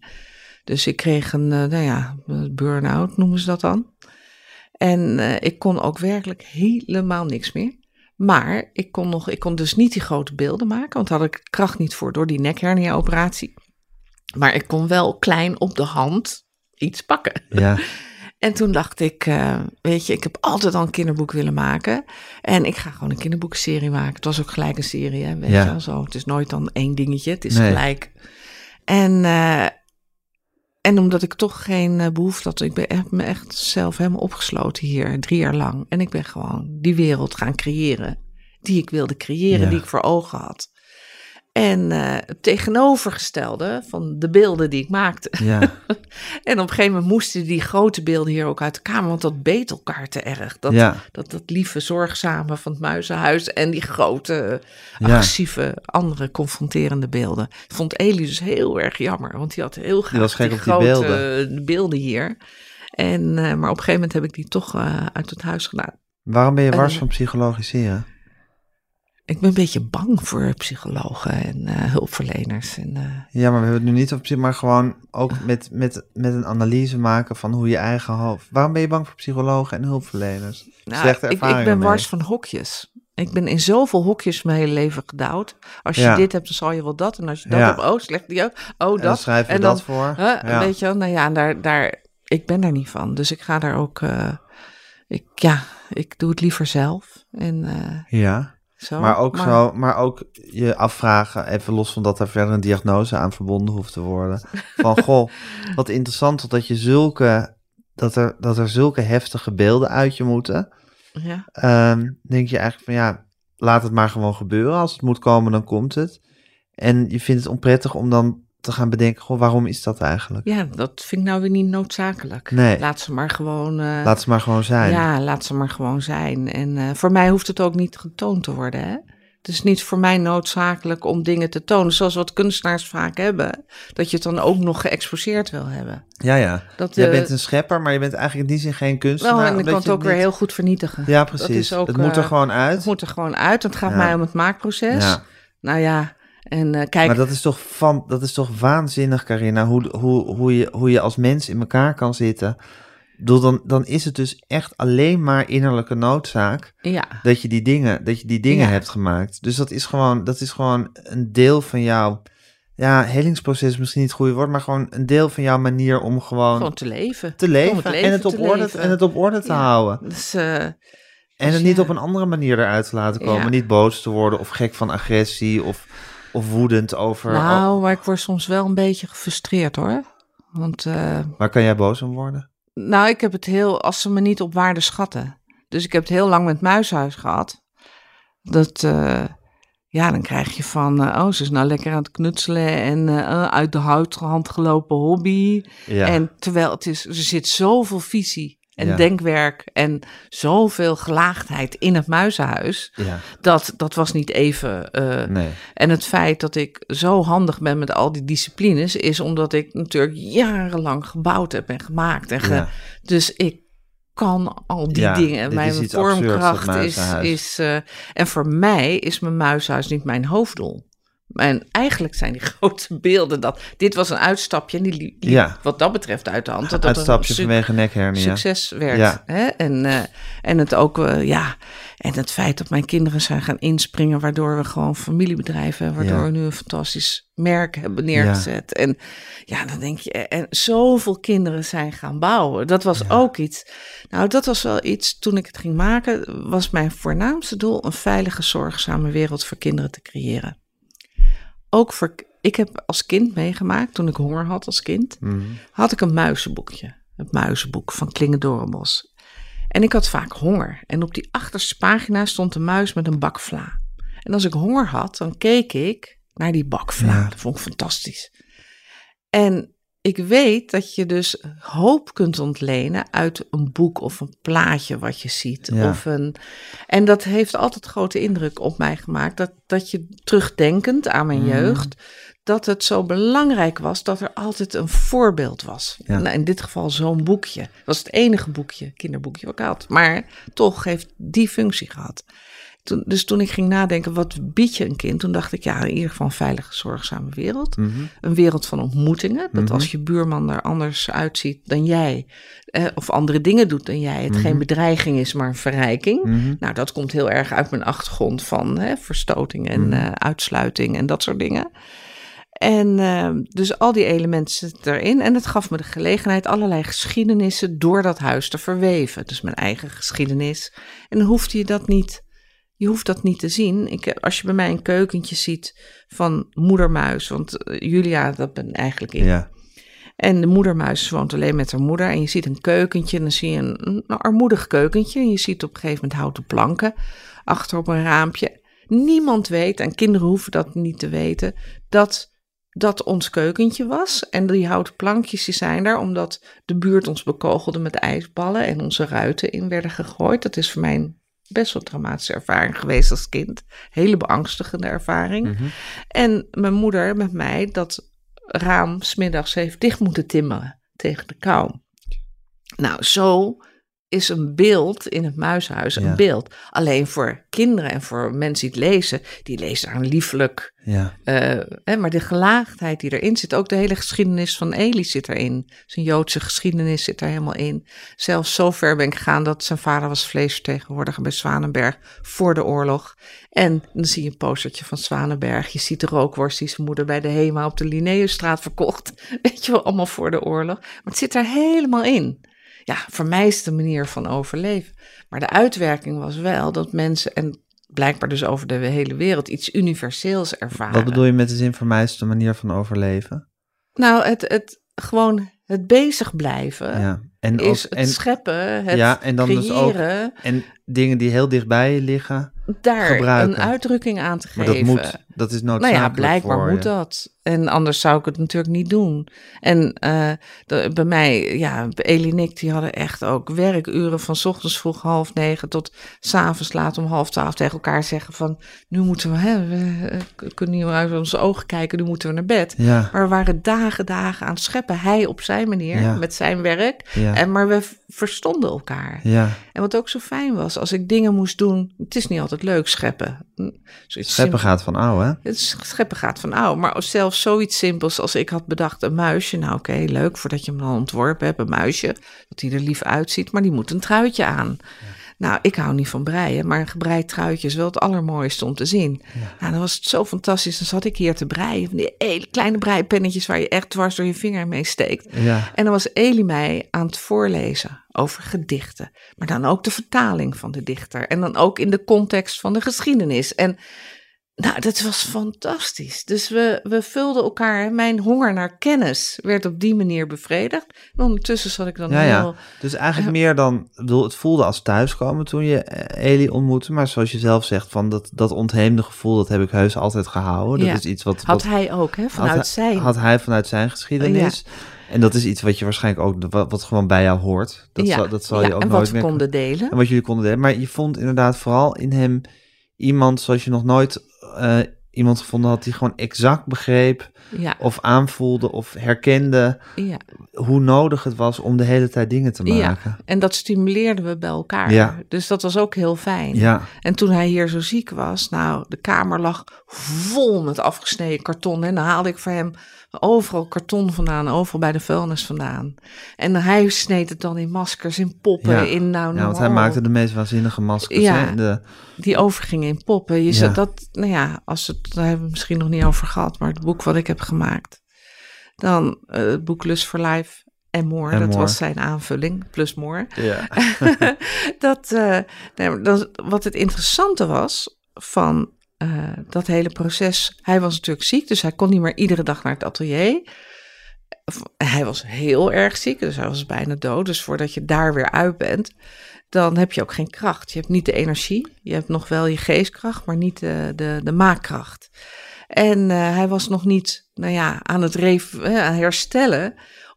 Dus ik kreeg een, eh, nou ja, burn-out noemen ze dat dan. En eh, ik kon ook werkelijk helemaal niks meer. Maar ik kon, nog, ik kon dus niet die grote beelden maken, want daar had ik kracht niet voor door die nekhernia-operatie. Maar ik kon wel klein op de hand iets pakken. Ja, En toen dacht ik, eh, weet je, ik heb altijd al een kinderboek willen maken. En ik ga gewoon een kinderboekserie maken. Het was ook gelijk een serie, hè, weet Ja. je wel zo. Het is nooit dan één dingetje, het is Nee. gelijk. En, eh, en omdat ik toch geen eh, behoefte had, ik ben, heb me echt zelf helemaal opgesloten hier, drie jaar lang. En ik ben gewoon die wereld gaan creëren, die ik wilde creëren, Ja. die ik voor ogen had. En eh, het tegenovergestelde van de beelden die ik maakte. ja, En op een gegeven moment moesten die grote beelden hier ook uit de kamer, want dat beet elkaar te erg. Dat, ja. dat, dat lieve, zorgzame van het muizenhuis en die grote, Ja. agressieve, andere confronterende beelden. Vond Eli dus heel erg jammer, want die had heel graag was die grote beelden. beelden hier. En, eh, maar op een gegeven moment heb ik die toch eh, uit het huis gedaan. Waarom ben je wars van psychologiseren? Ik ben een beetje bang voor psychologen en eh, hulpverleners. En, eh, Ja, maar we hebben het nu niet op psy- maar gewoon ook met, met, met een analyse maken van hoe je eigen hoofd. Waarom ben je bang voor psychologen en hulpverleners? Nou, Slechte ik, ben mee. wars van hokjes. Ik ben in zoveel hokjes mijn hele leven gedouwd. Als je Ja. dit hebt, dan zal je wel dat. En als je dat Ja. hebt, oh, slecht die ook. Oh, En dan dat. schrijf je en dat voor. Huh, Ja. Weet je wel, nou ja, en daar, daar, ik ben daar niet van. Dus ik ga daar ook, eh, ik, ja, ik doe het liever zelf. En Ja, zo. maar ook, Zo, maar ook je afvragen, even los van dat er verder een diagnose aan verbonden hoeft te worden. Van goh, wat interessant dat je zulke, dat er, dat er zulke heftige beelden uit je moeten. Ja. Ehm, denk je eigenlijk van ja, laat het maar gewoon gebeuren. Als het moet komen, dan komt het. En je vindt het onprettig om dan te gaan bedenken, goh, waarom is dat eigenlijk? ja, dat vind ik nou weer niet noodzakelijk. Nee. Laat ze maar gewoon... eh, Laat ze maar gewoon zijn. Ja, laat ze maar gewoon zijn. En eh, voor mij hoeft het ook niet getoond te worden. Hè? Het is niet voor mij noodzakelijk om dingen te tonen, zoals wat kunstenaars vaak hebben, dat je het dan ook nog geëxposeerd wil hebben. ja. ja. Dat, Jij eh, bent een schepper, maar je bent eigenlijk in die zin geen kunstenaar. wel, en ik kan het ook weer heel goed vernietigen. Ja, Dat precies. is ook, het moet er gewoon uit. Het moet er gewoon uit. Het gaat Ja. mij om het maakproces. Ja. Nou ja, En uh, kijk... Maar dat is toch, van, dat is toch waanzinnig, Carina, hoe, hoe, hoe, je, hoe je als mens in elkaar kan zitten. Bedoel, dan, dan is het dus echt alleen maar innerlijke noodzaak ja. dat je die dingen, dat je die dingen Ja. hebt gemaakt. Dus dat is, gewoon, dat is gewoon een deel van jouw, ja, helingsproces is misschien niet het goede woord, maar gewoon een deel van jouw manier om gewoon, Gewoon te leven. te leven, het en, het op orde, en het op orde te Ja. houden. Dus, eh, En Dus het niet op een andere manier eruit te laten komen. Niet boos te worden of gek van agressie of, of woedend over... nou, maar ik word soms wel een beetje gefrustreerd hoor. Want, eh, Waar kan jij boos om worden? nou, ik heb het heel, als ze me niet op waarde schatten. Dus ik heb het heel lang met Muishuis gehad. Dat, eh, ja, dan krijg je van, eh, oh, ze is nou lekker aan het knutselen en uit de hand gelopen hobby. Ja. En terwijl het is, er zit zoveel visie en Ja. denkwerk en zoveel gelaagdheid in het muizenhuis. ja, Dat, dat was niet even. eh, nee. En het feit dat ik zo handig ben met al die disciplines, is omdat ik natuurlijk jarenlang gebouwd heb en gemaakt. En ge- Ja. Dus ik kan al die Ja, dingen. Mijn is vormkracht is. muizenhuis. is eh, en voor mij is mijn muishuis niet mijn hoofddoel. En eigenlijk zijn die grote beelden dat. Dit was een uitstapje en die liep Ja. wat dat betreft uit de hand. Dat Uitstapje vanwege nekhernia. succes werd. Ja. Hè? En, eh, en het ook, eh, ja, en het feit dat mijn kinderen zijn gaan inspringen, waardoor we gewoon familiebedrijven waardoor Ja. we nu een fantastisch merk hebben neergezet. En ja, dan denk je, en zoveel kinderen zijn gaan bouwen. Dat was ook iets. Nou, dat was wel iets, toen ik het ging maken, was mijn voornaamste doel een veilige, zorgzame wereld voor kinderen te creëren. Ook voor, ik heb als kind meegemaakt, toen ik honger had als kind, Mhm. had ik een muizenboekje. Het muizenboek van Klingendorenbos. En ik had vaak honger. En op die achterste pagina stond een muis met een bak vla. En als ik honger had, dan keek ik naar die bak vla. Ja. Dat vond ik fantastisch. En ik weet dat je dus hoop kunt ontlenen uit een boek of een plaatje wat je ziet. Ja. Of een, en dat heeft altijd grote indruk op mij gemaakt. Dat, dat je terugdenkend aan mijn Mhm. jeugd, dat het zo belangrijk was dat er altijd een voorbeeld was. Ja. Nou, in dit geval zo'n boekje. Dat was het enige boekje, kinderboekje wat ik had. Maar toch heeft die functie gehad. Toen, dus toen ik ging nadenken, wat bied je een kind? Toen dacht ik, ja, in ieder geval een veilige, zorgzame wereld. Mhm. Een wereld van ontmoetingen. Dat Mhm. als je buurman er anders uitziet dan jij, eh, of andere dingen doet dan jij, het geen bedreiging is, maar een verrijking. Mhm. Nou, dat komt heel erg uit mijn achtergrond van hè, verstoting en Mhm. eh, uitsluiting en dat soort dingen. En eh, dus al die elementen zitten erin. En het gaf me de gelegenheid allerlei geschiedenissen door dat huis te verweven. Dus mijn eigen geschiedenis. En dan hoefde je dat niet. Je hoeft dat niet te zien. Ik, als je bij mij een keukentje ziet van moedermuis. Want eh, Julia, dat ben eigenlijk ik. Ja. En de moedermuis woont alleen met haar moeder. En je ziet een keukentje en dan zie je een, een armoedig keukentje. En je ziet op een gegeven moment houten planken achter op een raampje. Niemand weet, en kinderen hoeven dat niet te weten, dat dat ons keukentje was. En die houten plankjes die zijn daar omdat de buurt ons bekogelde met ijsballen en onze ruiten in werden gegooid. Dat is voor mij een best wel traumatische ervaring geweest als kind. Hele beangstigende ervaring. Mhm. En mijn moeder met mij dat raam smiddags heeft dicht moeten timmeren tegen de kou. Nou, zo is een beeld in het muishuis een Ja. beeld. Alleen voor kinderen en voor mensen die het lezen, die lezen daar een lieflijk. Ja. eh, hè, maar de gelaagdheid die erin zit, ook de hele geschiedenis van Eli zit erin. Zijn Joodse geschiedenis zit er helemaal in. Zelfs zo ver ben ik gegaan dat zijn vader was vleesvertegenwoordiger bij Zwanenberg voor de oorlog. En dan zie je een postertje van Zwanenberg. Je ziet de rookworst die zijn moeder bij de HEMA op de Linnaeusstraat verkocht. Weet je wel, allemaal voor de oorlog. Maar het zit er helemaal in. Ja, voor mij is het een manier van overleven. Maar de uitwerking was wel dat mensen, en blijkbaar dus over de hele wereld, iets universeels ervaren. Wat bedoel je met de zin voor mij is manier van overleven? Nou, het, het gewoon het bezig blijven Ja. En, is het en, scheppen, het Ja, en dan dus ook creëren, en dingen die heel dichtbij liggen. daar gebruiken. een uitdrukking aan te Maar geven. dat moet. Dat is Nou noodzakelijk ja, blijkbaar voor moet je. dat. En anders zou ik het natuurlijk niet doen. En eh, de- bij mij, ja, Elie en ik, die hadden echt ook werkuren van ochtends vroeg half negen tot 's avonds laat om half twaalf tegen elkaar zeggen van, nu moeten we, hè, we kunnen niet meer uit onze ogen kijken, nu moeten we naar bed. Ja. Maar we waren dagen, dagen aan het scheppen. Hij op zijn manier, Ja. met zijn werk. Ja. Ja. En, maar we verstonden elkaar. Ja. En wat ook zo fijn was, als ik dingen moest doen, het is niet altijd leuk scheppen. Hm, zoiets Scheppen gaat van ouw, hè? Het scheppen gaat van ouw, maar zelfs zoiets simpels als ik had bedacht een muisje. Nou oké, leuk voordat je hem dan ontworpen hebt, een muisje, dat hij er lief uitziet, maar die moet een truitje aan. Nou, ik hou niet van breien, maar een gebreid truitje is wel het allermooiste om te zien. Nou, dan was het zo fantastisch. Dan zat ik hier te breien. Van die hele kleine breipennetjes waar je echt dwars door je vinger mee steekt. Ja. En dan was Elie mij aan het voorlezen over gedichten. Maar dan ook de vertaling van de dichter. En dan ook in de context van de geschiedenis. En nou, dat was fantastisch. Dus we, we vulden elkaar. Mijn honger naar kennis werd op die manier bevredigd. En ondertussen zat ik dan Ja, heel... ja. Dus eigenlijk meer dan, bedoel, het voelde als thuiskomen toen je eh, Eli ontmoette. Maar zoals je zelf zegt, van dat, dat ontheemde gevoel, dat heb ik heus altijd gehouden. Dat Ja. is iets wat, Had wat hij ook, hè, had vanuit hij- zijn... had hij vanuit zijn geschiedenis. En dat is iets wat je waarschijnlijk ook, wat, wat gewoon bij jou hoort. Dat, zal, dat zal je ook en nooit wat we konden delen. En wat jullie konden delen. Maar je vond inderdaad vooral in hem iemand zoals je nog nooit eh, iemand gevonden had die gewoon exact begreep Ja, of aanvoelde of herkende ja. hoe nodig het was om de hele tijd dingen te Ja. maken. En dat stimuleerden we bij elkaar. Ja. Dus dat was ook heel fijn. Ja, En toen hij hier zo ziek was, nou, de kamer lag vol met afgesneden karton. En dan haalde ik voor hem overal karton vandaan, overal bij de vuilnis vandaan. En hij sneed het dan in maskers, in poppen, Ja. in nou, ja want hij maakte de meest waanzinnige maskers. Ja. hè, De, Die overgingen in poppen. Je zegt dat, nou ja, als het, daar hebben we misschien nog niet over gehad, maar het boek wat ik heb gemaakt. Dan eh, het boek Lust for Life en More, En dat More. was zijn aanvulling, plus More. ja. dat, nee, maar dat, wat het interessante was van eh, dat hele proces. Hij was natuurlijk ziek, dus hij kon niet meer iedere dag naar het atelier. Hij was heel erg ziek, dus hij was bijna dood. Dus voordat je daar weer uit bent, dan heb je ook geen kracht. Je hebt niet de energie. Je hebt nog wel je geestkracht, maar niet de, de, de maakkracht. En eh, hij was nog niet, nou ja, aan het eh, herstellen.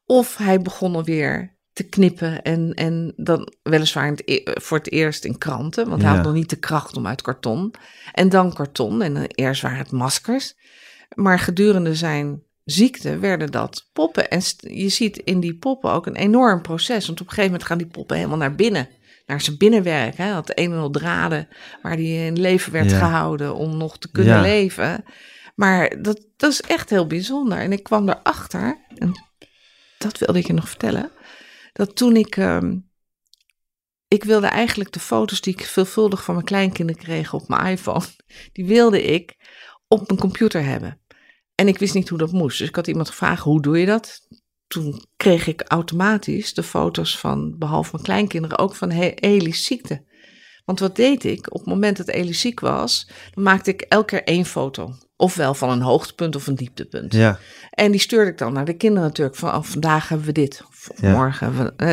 Of hij begon alweer te knippen en, en dan weliswaar e- voor het eerst in kranten, want hij Ja. had nog niet de kracht om uit karton. En dan karton en dan eerst waren het maskers. Maar gedurende zijn ziekte werden dat poppen. En je ziet in die poppen ook een enorm proces. Want op een gegeven moment gaan die poppen helemaal naar binnen. Naar zijn binnenwerk. Hè? Had een en al draden waar hij in leven werd Ja. gehouden om nog te kunnen Ja. leven. Maar dat, dat is echt heel bijzonder. En ik kwam erachter, en dat wilde ik je nog vertellen. Dat toen ik. ehm, ik wilde eigenlijk de foto's die ik veelvuldig van mijn kleinkinderen kreeg op mijn iPhone. Die wilde ik op mijn computer hebben. En ik wist niet hoe dat moest. Dus ik had iemand gevraagd: hoe doe je dat? Toen kreeg ik automatisch de foto's van, behalve mijn kleinkinderen, ook van Eli's ziekte. Want wat deed ik? Op het moment dat Elie ziek was, dan maakte ik elke keer één foto. Ofwel van een hoogtepunt of een dieptepunt. ja. En die stuurde ik dan naar de kinderen natuurlijk. Van oh, vandaag hebben we dit. Ja. morgen eh,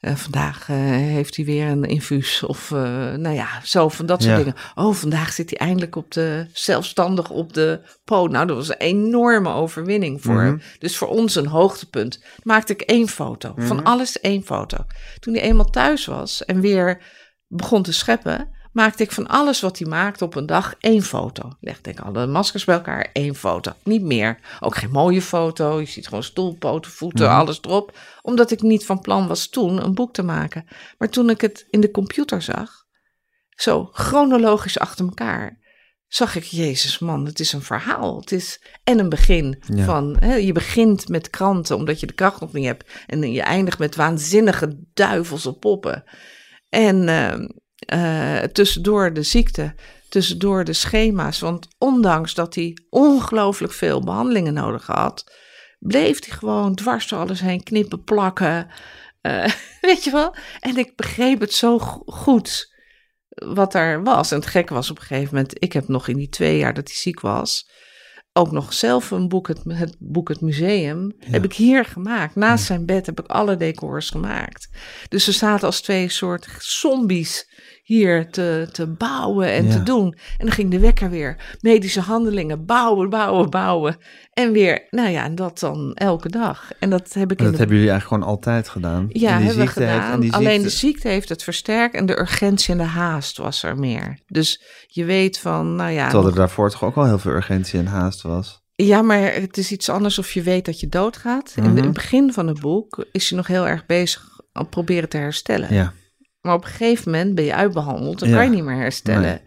eh, vandaag eh, heeft hij weer een infuus. Of eh, nou ja, zo van dat soort Ja. dingen. Oh, vandaag zit hij eindelijk op de, zelfstandig op de po. Nou, dat was een enorme overwinning voor Mhm. hem. Dus voor ons een hoogtepunt. Maakte ik één foto. Van alles één foto. Toen hij eenmaal thuis was en weer begon te scheppen, maakte ik van alles wat hij maakte op een dag één foto. Legde ik alle maskers bij elkaar, één foto. Niet meer. Ook geen mooie foto. Je ziet gewoon stoelpoten, voeten, alles erop. Omdat ik niet van plan was toen een boek te maken. Maar toen ik het in de computer zag, zo chronologisch achter elkaar, zag ik, Jezus man, het is een verhaal. Het is en een begin Ja. van, hè, je begint met kranten omdat je de kracht nog niet hebt. En je eindigt met waanzinnige duivelse poppen. En ehm, eh, tussendoor de ziekte, tussendoor de schema's. Want ondanks dat hij ongelooflijk veel behandelingen nodig had, bleef hij gewoon dwars door alles heen knippen, plakken. Eh, weet je wel? En ik begreep het zo go- goed wat er was. En het gekke was op een gegeven moment, ik heb nog in die twee jaar dat hij ziek was, ook nog zelf een boek, het, het boek Het Museum, heb ik hier gemaakt. Naast zijn bed heb ik alle decors gemaakt. Dus we zaten als twee soort zombies hier te, te bouwen en Ja. te doen. En dan ging de wekker weer. Medische handelingen, bouwen, bouwen, bouwen. En weer, nou ja, en dat dan elke dag. En dat heb ik En in dat de hebben jullie eigenlijk gewoon altijd gedaan. ja, hebben we heeft- gedaan. die Alleen ziekte- de ziekte heeft het versterkt en de urgentie en de haast was er meer. Dus je weet van, nou ja, Terwijl er daarvoor toch ook al heel veel urgentie en haast was. ja, maar het is iets anders of je weet dat je doodgaat. In Mhm. het begin van het boek is je nog heel erg bezig al proberen te herstellen. Ja. Maar op een gegeven moment ben je uitbehandeld, dan Ja. kan je niet meer herstellen. Nee.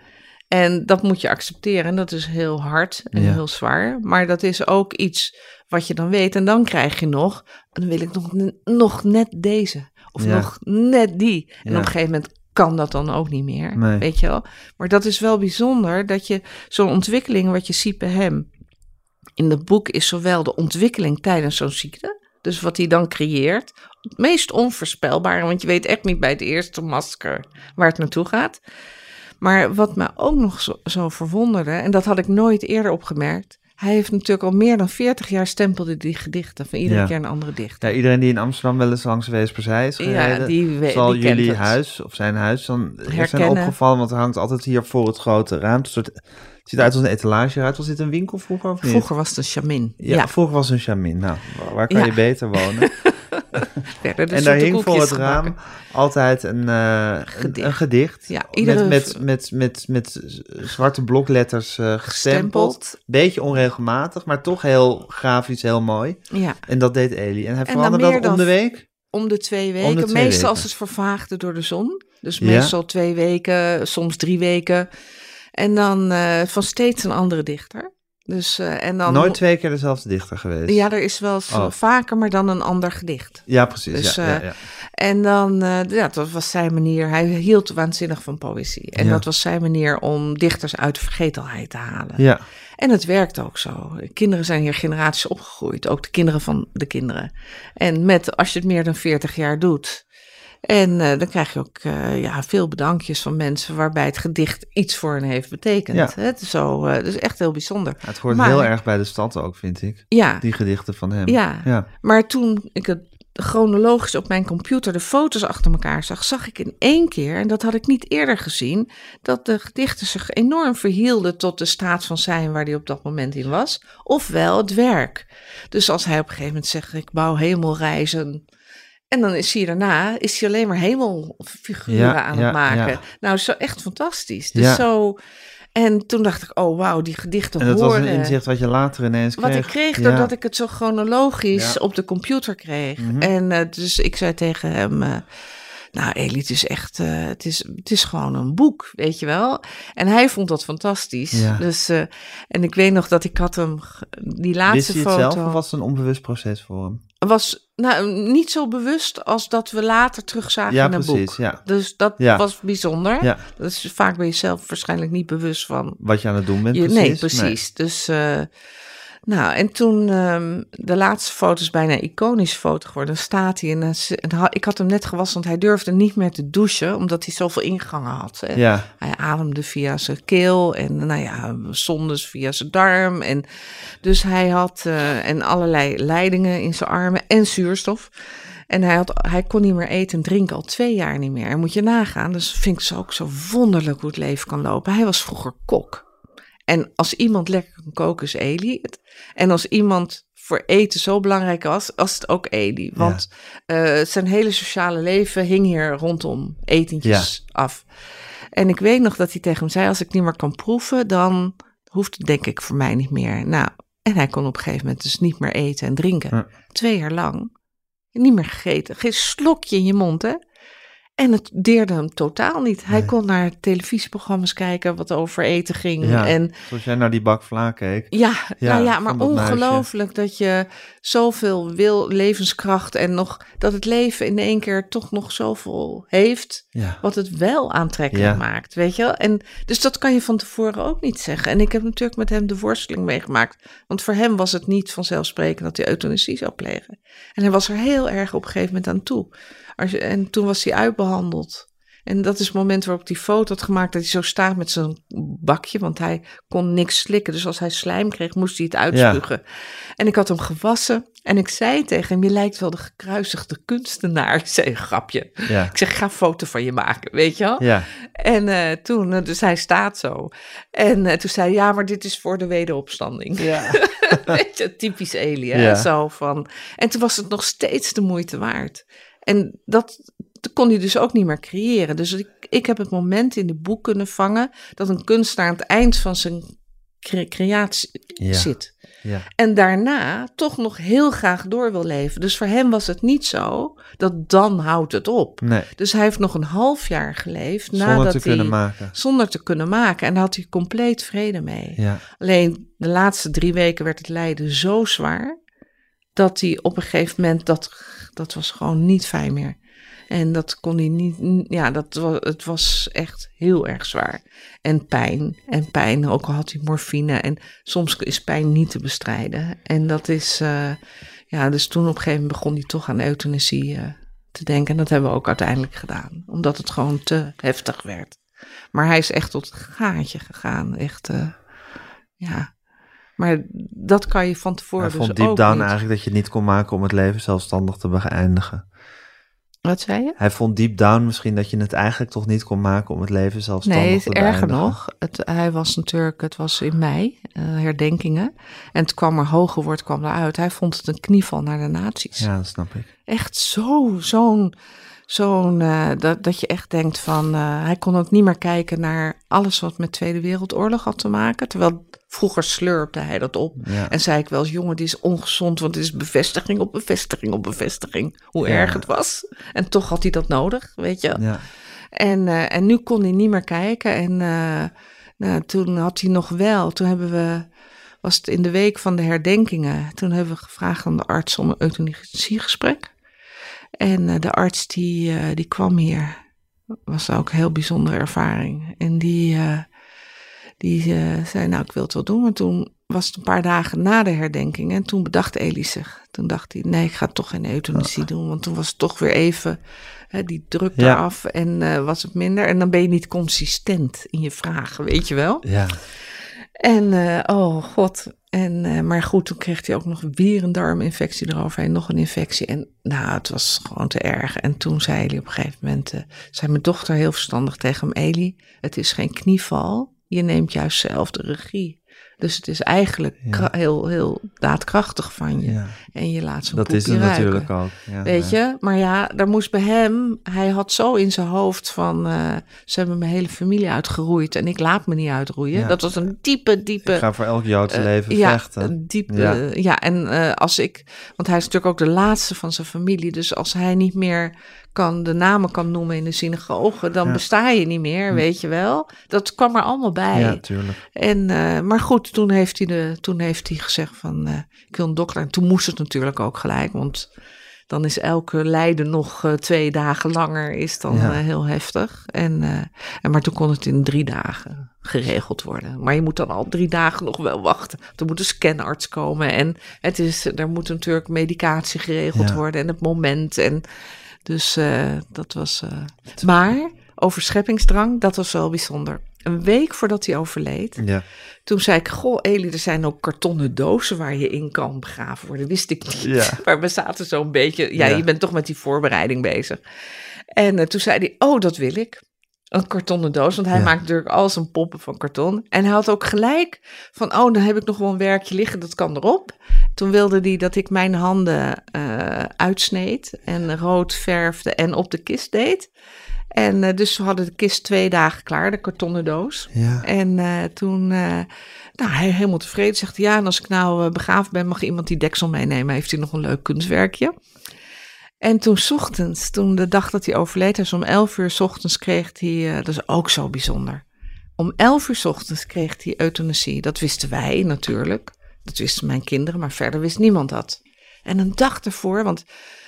En dat moet je accepteren. En dat is heel hard en Ja. heel zwaar. Maar dat is ook iets wat je dan weet. En dan krijg je nog, dan wil ik nog, nog net deze. Of Ja. nog net die. En Ja. op een gegeven moment kan dat dan ook niet meer. Nee. Weet je wel? Maar dat is wel bijzonder dat je zo'n ontwikkeling wat je ziet bij hem. In het boek is zowel de ontwikkeling tijdens zo'n ziekte. Dus wat hij dan creëert. Het meest onvoorspelbare. Want je weet echt niet bij het eerste masker waar het naartoe gaat. Maar wat me ook nog zo, zo verwonderde, en dat had ik nooit eerder opgemerkt. Hij heeft natuurlijk al meer dan 40 jaar stempelde die gedichten van iedere Ja. keer een andere dichter. Ja, iedereen die in Amsterdam wel eens langs Weesperzij is gereden, Ja, die, we- zal die jullie huis of zijn huis dan zijn opgevallen, want er hangt altijd hier voor het grote ruimte. Een soort, het ziet uit als een etalage uit. Was dit een winkel vroeger of niet? Vroeger was het een chamin. Ja, Ja, vroeger was het een chamin. Nou, waar- kan Ja. je beter wonen? en daar hing voor het raam gebakken. altijd een, eh, Gedicht. een gedicht. Ja, iedere- met, met, met, met, met zwarte blokletters eh, gestempeld. Beetje onregelmatig, maar toch heel grafisch, heel mooi. Ja, En dat deed Eli. En hij veranderde dat om de week? om de twee weken. Om de twee meestal weken. als het vervaagde door de zon. Dus Ja. meestal twee weken, soms drie weken. En dan eh, van steeds een andere dichter. Dus, eh, en dan, Nooit twee keer dezelfde dichter geweest? Ja, er is wel Oh. vaker, maar dan een ander gedicht. Ja, precies. Dus, ja, ja, eh, ja. En dan, ja, dat was zijn manier. Hij hield waanzinnig van poëzie. En dat was zijn manier om dichters uit de vergetelheid te halen. ja. En het werkt ook zo. Kinderen zijn hier generaties opgegroeid, ook de kinderen van de kinderen. En met, als je het meer dan 40 jaar doet. En eh, dan krijg je ook eh, ja, veel bedankjes van mensen waarbij het gedicht iets voor hen heeft betekend. Ja. Het is zo, eh, dat is echt heel bijzonder. Het hoort Maar- heel erg bij de stad ook, vind ik. Ja, Die gedichten van hem. Ja. ja. maar toen ik het chronologisch op mijn computer de foto's achter elkaar zag, zag ik in één keer, en dat had ik niet eerder gezien, dat de gedichten zich enorm verhielden tot de staat van zijn waar hij op dat moment in was, ofwel het werk. Dus als hij op een gegeven moment zegt, ik bouw hemelreizen, en dan is hij daarna is hij alleen maar hemelfiguren Ja, aan ja, het maken. ja. Nou, zo echt fantastisch. Dus zo. En toen dacht ik, oh wauw, die gedichten En dat was horen. een inzicht wat je later ineens kreeg. Wat ik kreeg doordat ik het zo chronologisch op de computer kreeg. Mhm. En eh, dus ik zei tegen hem. eh, nou, Eli, het is echt, eh, het, is, het is gewoon een boek, weet je wel. En hij vond dat fantastisch. Ja. Dus, eh, en ik weet nog dat ik had hem, die laatste Wist hij het foto, zelf of was het een onbewust proces voor hem? was nou, niet zo bewust als dat we later terugzagen Ja, in een precies. boek. Ja. Dus dat Ja. was bijzonder. ja, Dat is vaak ben je zelf waarschijnlijk niet bewust van wat je aan het doen bent. je, precies. nee, precies. Dus, eh, nou, en toen ehm, de laatste foto is bijna een iconische foto geworden. Dan staat hij en, dan ik had hem net gewassen, want hij durfde niet meer te douchen, omdat hij zoveel ingangen had. Hè. Ja, Hij ademde via zijn keel en nou ja, zondes via zijn darm. En dus hij had eh, en allerlei leidingen in zijn armen en zuurstof. En hij, had, hij kon niet meer eten en drinken al twee jaar niet meer. En moet je nagaan, dus vind ik zo ook zo wonderlijk hoe het leven kan lopen. Hij was vroeger kok. En als iemand lekker kan koken, is Eli het. En als iemand voor eten zo belangrijk was, was het ook Eli. Want eh, zijn hele sociale leven hing hier rondom etentjes af. En ik weet nog dat hij tegen hem zei, als ik niet meer kan proeven, dan hoeft het denk ik voor mij niet meer. Nou, en hij kon op een gegeven moment dus niet meer eten en drinken. Ja. Twee jaar lang. Niet meer gegeten. Geen slokje in je mond, hè? En het deerde hem totaal niet. Hij Nee. kon naar televisieprogramma's kijken wat over eten ging. Ja. En zoals jij naar die bak vla keek. ja, Ja, nou ja, maar ongelooflijk dat je zoveel wil, levenskracht en nog dat het leven in één keer toch nog zoveel heeft, Ja, wat het wel aantrekkelijk maakt, weet je wel? En dus dat kan je van tevoren ook niet zeggen. En ik heb natuurlijk met hem de worsteling meegemaakt, want voor hem was het niet vanzelfsprekend dat hij euthanasie zou plegen. En hij was er heel erg op een gegeven moment aan toe. Als je- En toen was hij uitbehandeld. En dat is het moment waarop hij foto had gemaakt dat hij zo staat met zijn bakje, want hij kon niks slikken. Dus als hij slijm kreeg, moest hij het uitspugen. En ik had hem gewassen en ik zei tegen hem, je lijkt wel de gekruisigde kunstenaar. Ik zei een grapje. ja, Ik zeg, ik ga een foto van je maken, weet je wel? ja. En eh, toen, eh, dus hij staat zo. En eh, toen zei hij, ja, maar dit is voor de wederopstanding. ja. Weet je, typisch Eli, hè? Ja. Zo van. En toen was het nog steeds de moeite waard. En dat kon hij dus ook niet meer creëren. Dus ik, ik heb het moment in de boek kunnen vangen dat een kunstenaar aan het eind van zijn creatie Ja. zit. Ja. En daarna toch nog heel graag door wil leven. Dus voor hem was het niet zo dat dan houdt het op. Nee, Dus hij heeft nog een half jaar geleefd zonder nadat te hij, kunnen maken. zonder te kunnen maken. En daar had hij compleet vrede mee. Ja. Alleen de laatste drie weken werd het lijden zo zwaar dat hij op een gegeven moment dat dat was gewoon niet fijn meer. En dat kon hij niet. Ja, dat was, het was echt heel erg zwaar. En pijn. En pijn, ook al had hij morfine. En soms is pijn niet te bestrijden. En dat is. eh, ja, dus toen op een gegeven moment begon hij toch aan euthanasie eh, te denken. En dat hebben we ook uiteindelijk gedaan. Omdat het gewoon te heftig werd. Maar hij is echt tot het gaatje gegaan. Echt. eh, ja. Maar dat kan je van tevoren Hij dus vond ook down niet. eigenlijk dat je het niet kon maken om het leven zelfstandig te beëindigen. Wat zei je? Hij vond deep down misschien dat je het eigenlijk toch niet kon maken om het leven zelfstandig Nee, te het erger beëindigen. nog. Het, hij was natuurlijk, het was in mei, eh, herdenkingen. En het kwam er, hoge woord kwam eruit. Hij vond het een knieval naar de nazi's. Ja, dat snap ik. Echt zo, zo'n, zo'n, eh, dat, dat je echt denkt van, eh, hij kon ook niet meer kijken naar alles wat met Tweede Wereldoorlog had te maken. Terwijl vroeger slurpte hij dat op. Ja. En zei ik wel eens, jongen, dit is ongezond, want het is bevestiging op bevestiging op bevestiging. Hoe Ja. erg het was. En toch had hij dat nodig, weet je. Ja. En, eh, en nu kon hij niet meer kijken. En eh, nou, toen had hij nog wel, toen hebben we, was het in de week van de herdenkingen, toen hebben we gevraagd aan de arts om een euthanasiegesprek. En eh, de arts die, die kwam hier, was ook een heel bijzondere ervaring. En die, die eh, zei, nou ik wil het wel doen. Maar toen was het een paar dagen na de herdenking en toen bedacht Elie zich. Toen dacht hij, nee ik ga toch geen euthanasie doen. Want toen was het toch weer even hè, die druk Ja. eraf en eh, was het minder. En dan ben je niet consistent in je vragen, weet je wel. ja. En eh, oh god. En, maar goed, toen kreeg hij ook nog weer een darminfectie eroverheen, nog een infectie. En nou, het was gewoon te erg. En toen zei Elie op een gegeven moment, zei mijn dochter heel verstandig tegen hem, Elie, het is geen knieval, je neemt juist zelf de regie. Dus het is eigenlijk Ja. heel, heel daadkrachtig van je. ja. En je laat zo'n Dat is poepje het ruiken. natuurlijk ook. Ja, Weet je, maar ja, daar moest bij hem, hij had zo in zijn hoofd van, eh, ze hebben mijn hele familie uitgeroeid en ik laat me niet uitroeien. Dat was een diepe, diepe... Ik ga voor elk Joodse eh, leven ja, vechten. een diepe, Ja. ja. en eh, als ik, want hij is natuurlijk ook de laatste van zijn familie, dus als hij niet meer kan, de namen kan noemen in de synagoge, dan Ja. besta je niet meer, weet je wel. Dat kwam er allemaal bij. Ja, tuurlijk. En, eh, maar goed, toen heeft, hij de, toen heeft hij gezegd van, eh, ik wil een dokter. En toen moest het natuurlijk ook gelijk, want dan is elke lijden nog eh, twee dagen langer, is dan Ja. heel heftig. En, en, maar toen kon het in drie dagen geregeld worden. Maar je moet dan al drie dagen nog wel wachten. Er moet een scanarts komen en het is, er moet natuurlijk medicatie geregeld Ja. worden en het moment. En dus eh, dat was. eh, maar over scheppingsdrang, dat was wel bijzonder. Een week voordat hij overleed, Ja. toen zei ik: Goh, Elie, er zijn ook kartonnen dozen waar je in kan begraven worden. Wist ik niet. Ja. Maar we zaten zo'n beetje. Ja, Ja. je bent toch met die voorbereiding bezig. En eh, toen zei hij: Oh, dat wil ik. Een kartonnen doos, want hij Ja. maakt natuurlijk al zijn poppen van karton. En hij had ook gelijk van, oh, dan heb ik nog wel een werkje liggen, dat kan erop. Toen wilde hij dat ik mijn handen eh, uitsneed en rood verfde en op de kist deed. En eh, dus we hadden de kist twee dagen klaar, de kartonnen doos. Ja. En eh, toen, nou, hij helemaal tevreden, zegt ja, en als ik nou begraven ben, mag iemand die deksel meenemen. Heeft hij nog een leuk kunstwerkje. En toen 's ochtends, toen de dag dat hij overleed, dus om 11 uur 's ochtends kreeg hij, eh, dat is ook zo bijzonder. Om 11 uur 's ochtends kreeg hij euthanasie. Dat wisten wij natuurlijk. Dat wisten mijn kinderen, maar verder wist niemand dat. En een dag ervoor, want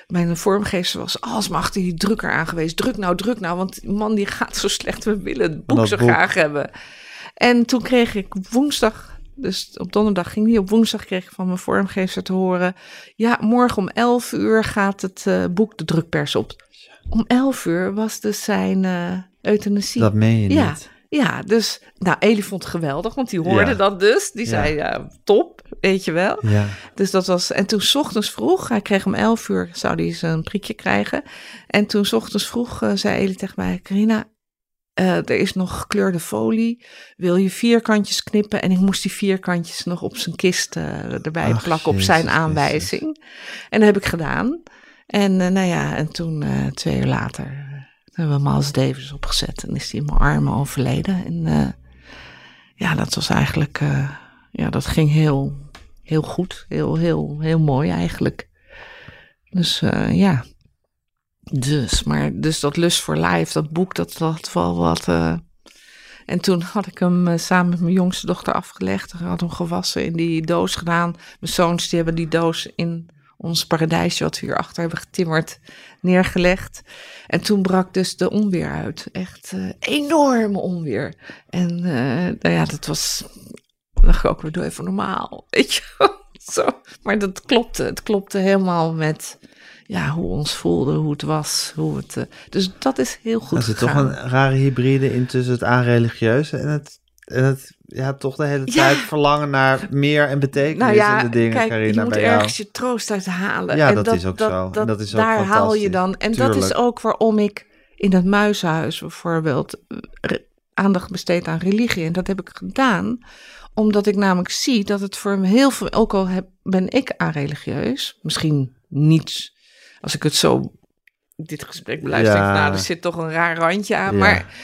mijn vormgever was alsmaar achter die drukker aan geweest. Druk nou, druk nou, want die man die gaat zo slecht. We willen het boek zo boek. graag hebben. En toen kreeg ik woensdag, dus op donderdag ging die, op woensdag kreeg ik van mijn vormgever te horen. Ja, morgen om 11 uur gaat het eh, boek de drukpers op. Om 11 uur was dus zijn eh euthanasie. Dat meen je Ja. niet. Ja, dus, nou, Elie vond het geweldig, want die hoorde Ja. dat dus. Die Ja. zei, ja, top, weet je wel. Ja. Dus dat was, en toen 's ochtends vroeg, hij kreeg om 11 uur, zou hij zijn prikje krijgen. En toen 's ochtends vroeg eh, zei Elie tegen mij, Carina, eh, er is nog gekleurde folie. Wil je vierkantjes knippen? En ik moest die vierkantjes nog op zijn kist eh, erbij Ach, plakken op zijn aanwijzing. En dat heb ik gedaan. En eh, nou ja, en toen twee uur later hebben we Miles Davis opgezet. En is hij in mijn armen overleden. En ja, dat was eigenlijk, ja, dat ging heel, heel goed. Heel, heel, heel mooi eigenlijk. Dus ja. Dus, maar dus dat Lust voor Life, dat boek, dat had wel wat. Uh... en toen had ik hem uh, samen met mijn jongste dochter afgelegd. Ik had hem gewassen in die doos gedaan. Mijn zoons die hebben die doos in ons paradijsje, wat we hierachter hebben getimmerd, neergelegd. En toen brak dus de onweer uit. Echt enorme onweer. En nou ja, dat was. Dacht ik ook weer, doe even normaal. Weet je Zo. Maar dat klopte. Het klopte helemaal met ja, hoe ons voelde, hoe het was. Hoe het, uh, dus dat is heel goed. Er zit toch een rare hybride in tussen het aanreligieuze en het, en het ja, toch de hele tijd verlangen naar meer en betekenis nou ja, in de dingen, kijk, Carina, je moet bij ergens jou. je troost uit halen. Ja, en dat, is ook zo. Dat, en dat is ook daar haal je dan. En dat is ook waarom ik in het muizenhuis bijvoorbeeld aandacht besteed aan religie. En dat heb ik gedaan omdat ik namelijk zie dat het voor heel veel, ook al heb, ben ik aanreligieus, misschien niet, als ik het zo, dit gesprek beluister, Ja. ik, nou, er zit toch een raar randje aan, Ja. maar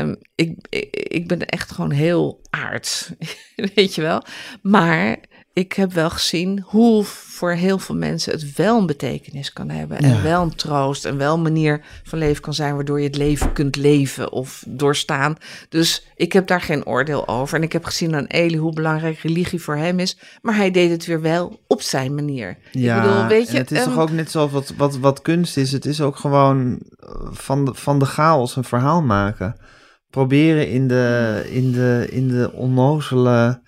um, ik, ik, ik ben echt gewoon heel aards, weet je wel. Maar ik heb wel gezien hoe voor heel veel mensen het wel een betekenis kan hebben. En Ja. wel een troost en wel een manier van leven kan zijn waardoor je het leven kunt leven of doorstaan. Dus ik heb daar geen oordeel over. En ik heb gezien aan Eli hoe belangrijk religie voor hem is. Maar hij deed het weer wel op zijn manier. Ja, ik bedoel, weet je, het is ehm, toch ook net zoals wat, wat, wat kunst is. Het is ook gewoon eh, van de, van de chaos een verhaal maken. Proberen in de, in de, in de onnozele,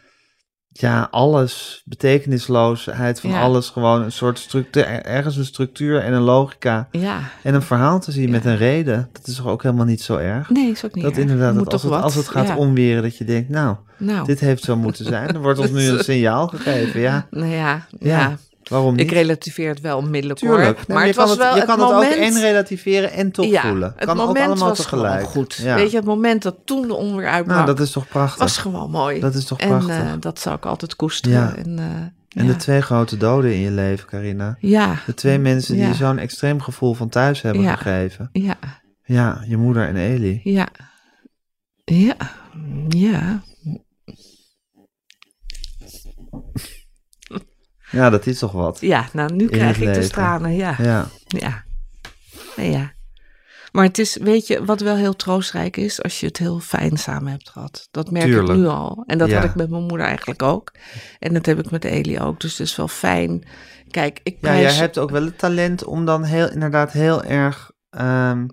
ja, alles, betekenisloosheid van Ja. alles. Gewoon een soort structuur, ergens een structuur en een logica. Ja, En een verhaal te zien Ja. met een reden. Dat is toch ook helemaal niet zo erg? nee, is ook niet Dat erg. inderdaad, dat als, het, wat. als het gaat omweren, dat je denkt, nou, Nou, dit heeft zo moeten zijn. Er wordt ons nu een signaal gegeven, ja. nou Ja, ja. Waarom niet? Ik relativeer het wel onmiddellijk Tuurlijk. hoor. Maar je het kan was wel je het kan moment... het ook en relativeren en toch ja, voelen. het kan ook moment allemaal was tegelijk. gewoon goed. Ja. Weet je, het moment dat toen de onweer uitbrak, nou, dat is toch prachtig. was gewoon mooi. Dat is toch en prachtig. eh, dat zou ik altijd koesteren. Ja. En, eh, en de twee grote doden in je leven, Carina. Ja, De twee mensen die zo'n extreem gevoel van thuis hebben gegeven. ja, Ja, je moeder en Eli. ja. Ja, ja. Ja, dat is toch wat. Ja, nou nu krijg ik de tranen, ja. Ja, Ja. Nee, ja. Maar het is, weet je, wat wel heel troostrijk is, als je het heel fijn samen hebt gehad. Dat merk Tuurlijk. ik nu al. En dat Ja. had ik met mijn moeder eigenlijk ook. En dat heb ik met Eli ook. Dus het is wel fijn. Kijk, ik ja jij hebt ook wel het talent om dan heel, inderdaad heel erg ehm,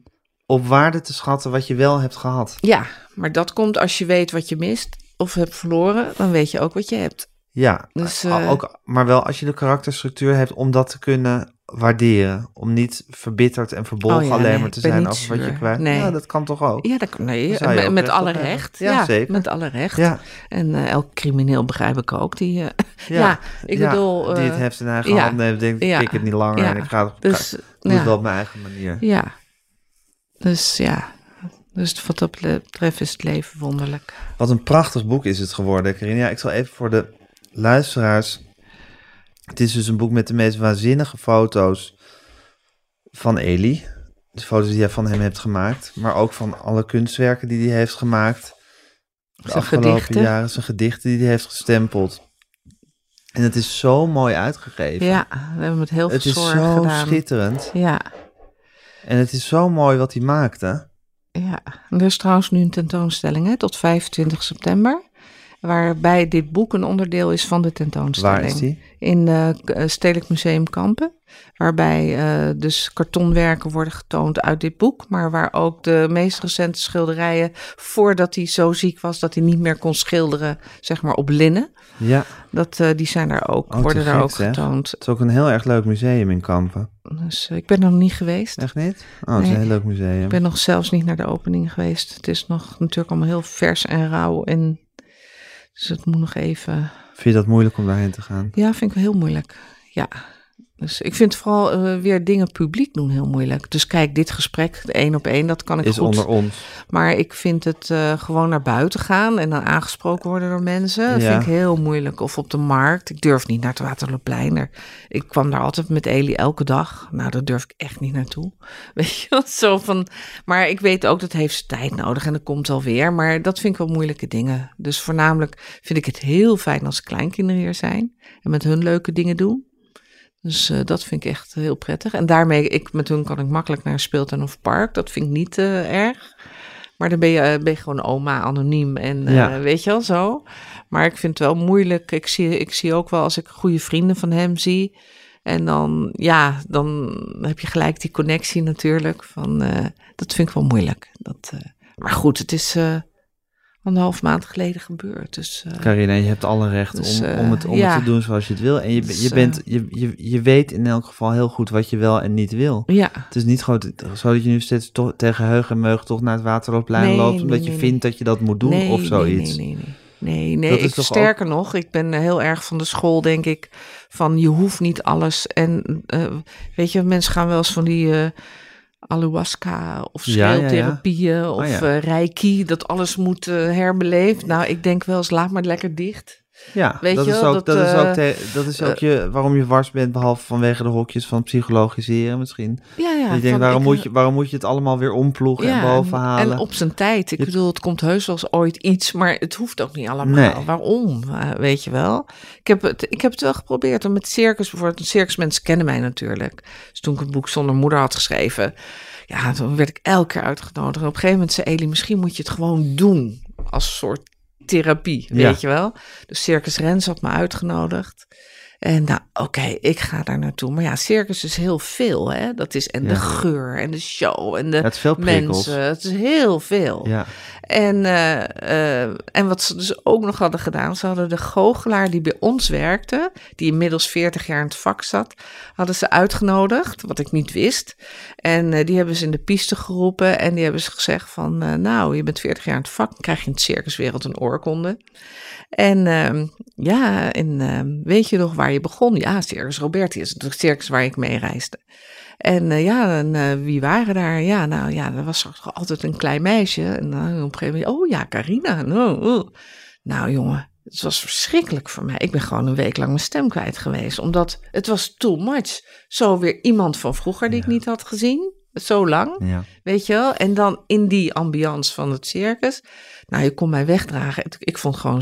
op waarde te schatten wat je wel hebt gehad. Ja, maar dat komt als je weet wat je mist of hebt verloren, dan weet je ook wat je hebt. Ja, Dus, eh, ook, maar wel als je de karakterstructuur hebt om dat te kunnen waarderen. Om niet verbitterd en verbolgen Oh ja, alleen nee, maar te zijn over wat je kwijt. Nee. Ja, dat kan toch ook? Ja, dat, kan- nee, met, alle recht. Ja, Ja, zeker. met alle recht. Ja, En eh, elk crimineel begrijp ik ook. Die, eh, ja. ik bedoel... die het heft in eigen ja, hand neemt, denkt ja, ik het niet langer en ik ga het, dus, doe het wel op mijn eigen manier. ja. Dus ja. Dus wat dat betreft is het leven wonderlijk. Wat een prachtig boek is het geworden, Carina. Ja, ik zal even voor de luisteraars... Het is dus een boek met de meest waanzinnige foto's van Eli. De foto's die jij van hem hebt gemaakt. Maar ook van alle kunstwerken die hij heeft gemaakt. De Zijn afgelopen gedichten. jaren. Zijn gedichten die hij heeft gestempeld. En het is zo mooi uitgegeven. Ja, we hebben het heel veel het is zorg zo gedaan. schitterend. Ja, En het is zo mooi wat hij maakte. ja. Er is trouwens nu een tentoonstelling hè, tot 25 september. Waarbij dit boek een onderdeel is van de tentoonstelling. Waar is die? in het Stedelijk Museum Kampen. Waarbij eh, dus kartonwerken worden getoond uit dit boek. Maar waar ook de meest recente schilderijen, voordat hij zo ziek was dat hij niet meer kon schilderen, zeg maar op linnen. Ja, Dat, eh, die zijn daar ook, Oh, worden daar ook zeg. getoond. het is ook een heel erg leuk museum in Kampen. Dus eh, ik ben er nog niet geweest. Echt niet? Oh, het is Nee. een heel leuk museum. Ik ben nog zelfs niet naar de opening geweest. Het is nog natuurlijk allemaal heel vers en rauw. En dus het moet nog even. Vind je dat moeilijk om daarheen te gaan? Ja, vind ik wel heel moeilijk. Ja. Dus ik vind vooral uh, weer dingen publiek doen heel moeilijk. Dus kijk, dit gesprek, één op één, dat kan ik is goed. onder ons. Maar ik vind het uh, gewoon naar buiten gaan en dan aangesproken worden door mensen, ja. vind ik heel moeilijk. Of op de markt. Ik durf niet naar het Waterloopplein. Ik kwam daar altijd met Eli elke dag. Nou, daar durf ik echt niet naartoe. Weet je, zo van. Maar ik weet ook dat heeft tijd nodig en dat komt alweer. Maar dat vind ik wel moeilijke dingen. Dus voornamelijk vind ik het heel fijn als kleinkinderen hier zijn en met hun leuke dingen doen. Dus uh, dat vind ik echt heel prettig. En daarmee, ik, met hun kan ik makkelijk naar een speeltuin of park. Dat vind ik niet uh, erg. Maar dan ben je, uh, ben je gewoon oma, anoniem en ja. weet je wel zo. Maar ik vind het wel moeilijk. Ik zie, ik zie ook wel als ik goede vrienden van hem zie. En dan, ja, dan heb je gelijk die connectie natuurlijk. Van, dat vind ik wel moeilijk. Dat, maar goed, het is anderhalf maand geleden gebeurd. Dus, uh, Carina, je hebt alle recht dus, om, om, het, om ja. het te doen zoals je het wil. En je, dus, je, bent, je, je, je weet in elk geval heel goed wat je wel en niet wil. Ja. Het is niet gewoon zo dat je nu steeds toch tegen heug en meug toch naar het Waterloopplein nee, loopt... omdat nee, je nee, vindt dat je dat moet doen of zoiets. Nee, nee, nee. Nee, nee, ik, sterker ook... nog, ik ben heel erg van de school, denk ik, van je hoeft niet alles. En uh, weet je, mensen gaan wel eens van die... Uh, ayahuasca of scheeltherapieën ja, ja, ja. of oh, reiki, dat alles moet uh, herbeleefd. Nou, ik denk wel eens, laat maar lekker dicht. Ja, Weet dat, je is ook, dat, dat, is ook te, dat is ook je, waarom je wars bent, behalve vanwege de hokjes van psychologiseren misschien. Ja, ja. je denkt, waarom, ik, moet je, waarom moet je het allemaal weer omploegen ja, en bovenhalen? En op zijn tijd. Ik je, bedoel, het komt heus wel eens ooit iets, maar het hoeft ook niet allemaal. Nee. Waarom, weet je wel? Ik heb, het, ik heb het wel geprobeerd. Met circus bijvoorbeeld, circusmensen kennen mij natuurlijk. Dus toen ik het boek Zonder Moeder had geschreven ja, toen werd ik elke keer uitgenodigd. En op een gegeven moment zei Eli, misschien moet je het gewoon doen als soort therapie, ja. weet je wel. Dus Circus Rens had me uitgenodigd. En nou, oké, okay, ik ga daar naartoe. Maar ja, circus is heel veel, hè. Dat is en ja. de geur en de show en de het is veel mensen. Het is heel veel. Ja. En, uh, uh, en wat ze dus ook nog hadden gedaan, ze hadden de goochelaar die bij ons werkte, die inmiddels 40 jaar in het vak zat, hadden ze uitgenodigd, wat ik niet wist. En uh, die hebben ze in de piste geroepen en die hebben ze gezegd van, nou, je bent 40 jaar in het vak, dan krijg je in het circuswereld een oorkonde. En uh, ja, en uh, weet je nog waar je begon? Ja, Circus Roberti is het circus waar ik mee reisde. En uh, ja, en, uh, wie waren daar? Ja, nou ja, er was altijd een klein meisje. En uh, op een gegeven moment, oh ja, Carina. Nou, oh. nou jongen, het was verschrikkelijk voor mij. Ik ben gewoon een week lang mijn stem kwijt geweest. Omdat het was too much. Zo weer iemand van vroeger die ja. ik niet had gezien. Zo lang, ja. weet je wel. En dan in die ambiance van het circus. Nou, je kon mij wegdragen. Ik vond gewoon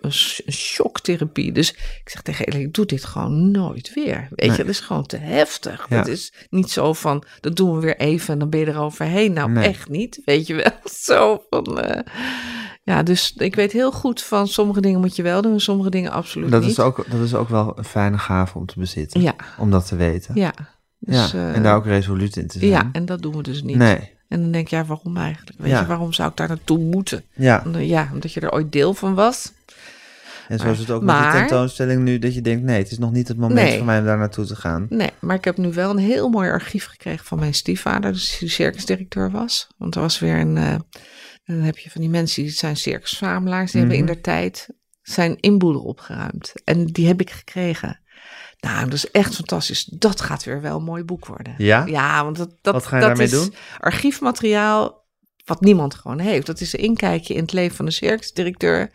een shocktherapie. Dus ik zeg tegen Ellie, ik doe dit gewoon nooit weer. Weet nee. je, dat is gewoon te heftig. Ja. Het is niet zo van, dat doen we weer even en dan ben je er overheen. Nou, nee. echt niet, weet je wel. Zo van... Uh, ja, dus ik weet heel goed van sommige dingen moet je wel doen en sommige dingen absoluut dat niet. Is ook, dat is ook wel een fijne gave om te bezitten. Ja. Om dat te weten. Ja. Dus, ja, en daar ook resoluut in te zijn. Ja, en dat doen we dus niet. Nee. En dan denk ik, ja, waarom eigenlijk? Weet Ja. je, waarom zou ik daar naartoe moeten? Ja. Ja, omdat je er ooit deel van was. En zo is het ook met die tentoonstelling nu, dat je denkt, nee, het is nog niet het moment Nee. voor mij om daar naartoe te gaan. Nee, maar ik heb nu wel een heel mooi archief gekregen van mijn stiefvader, dus die circusdirecteur was. Want er was weer een, eh, dan heb je van die mensen die zijn circusverzamelaars, die hebben in Mhm. der tijd zijn inboedel opgeruimd. En die heb ik gekregen. Nou, dat is echt fantastisch. Dat gaat weer wel een mooi boek worden. Ja? Ja, want dat, dat, Wat ga je dat daarmee is doen? archiefmateriaal wat niemand gewoon heeft. Dat is een inkijkje in het leven van de circusdirecteur.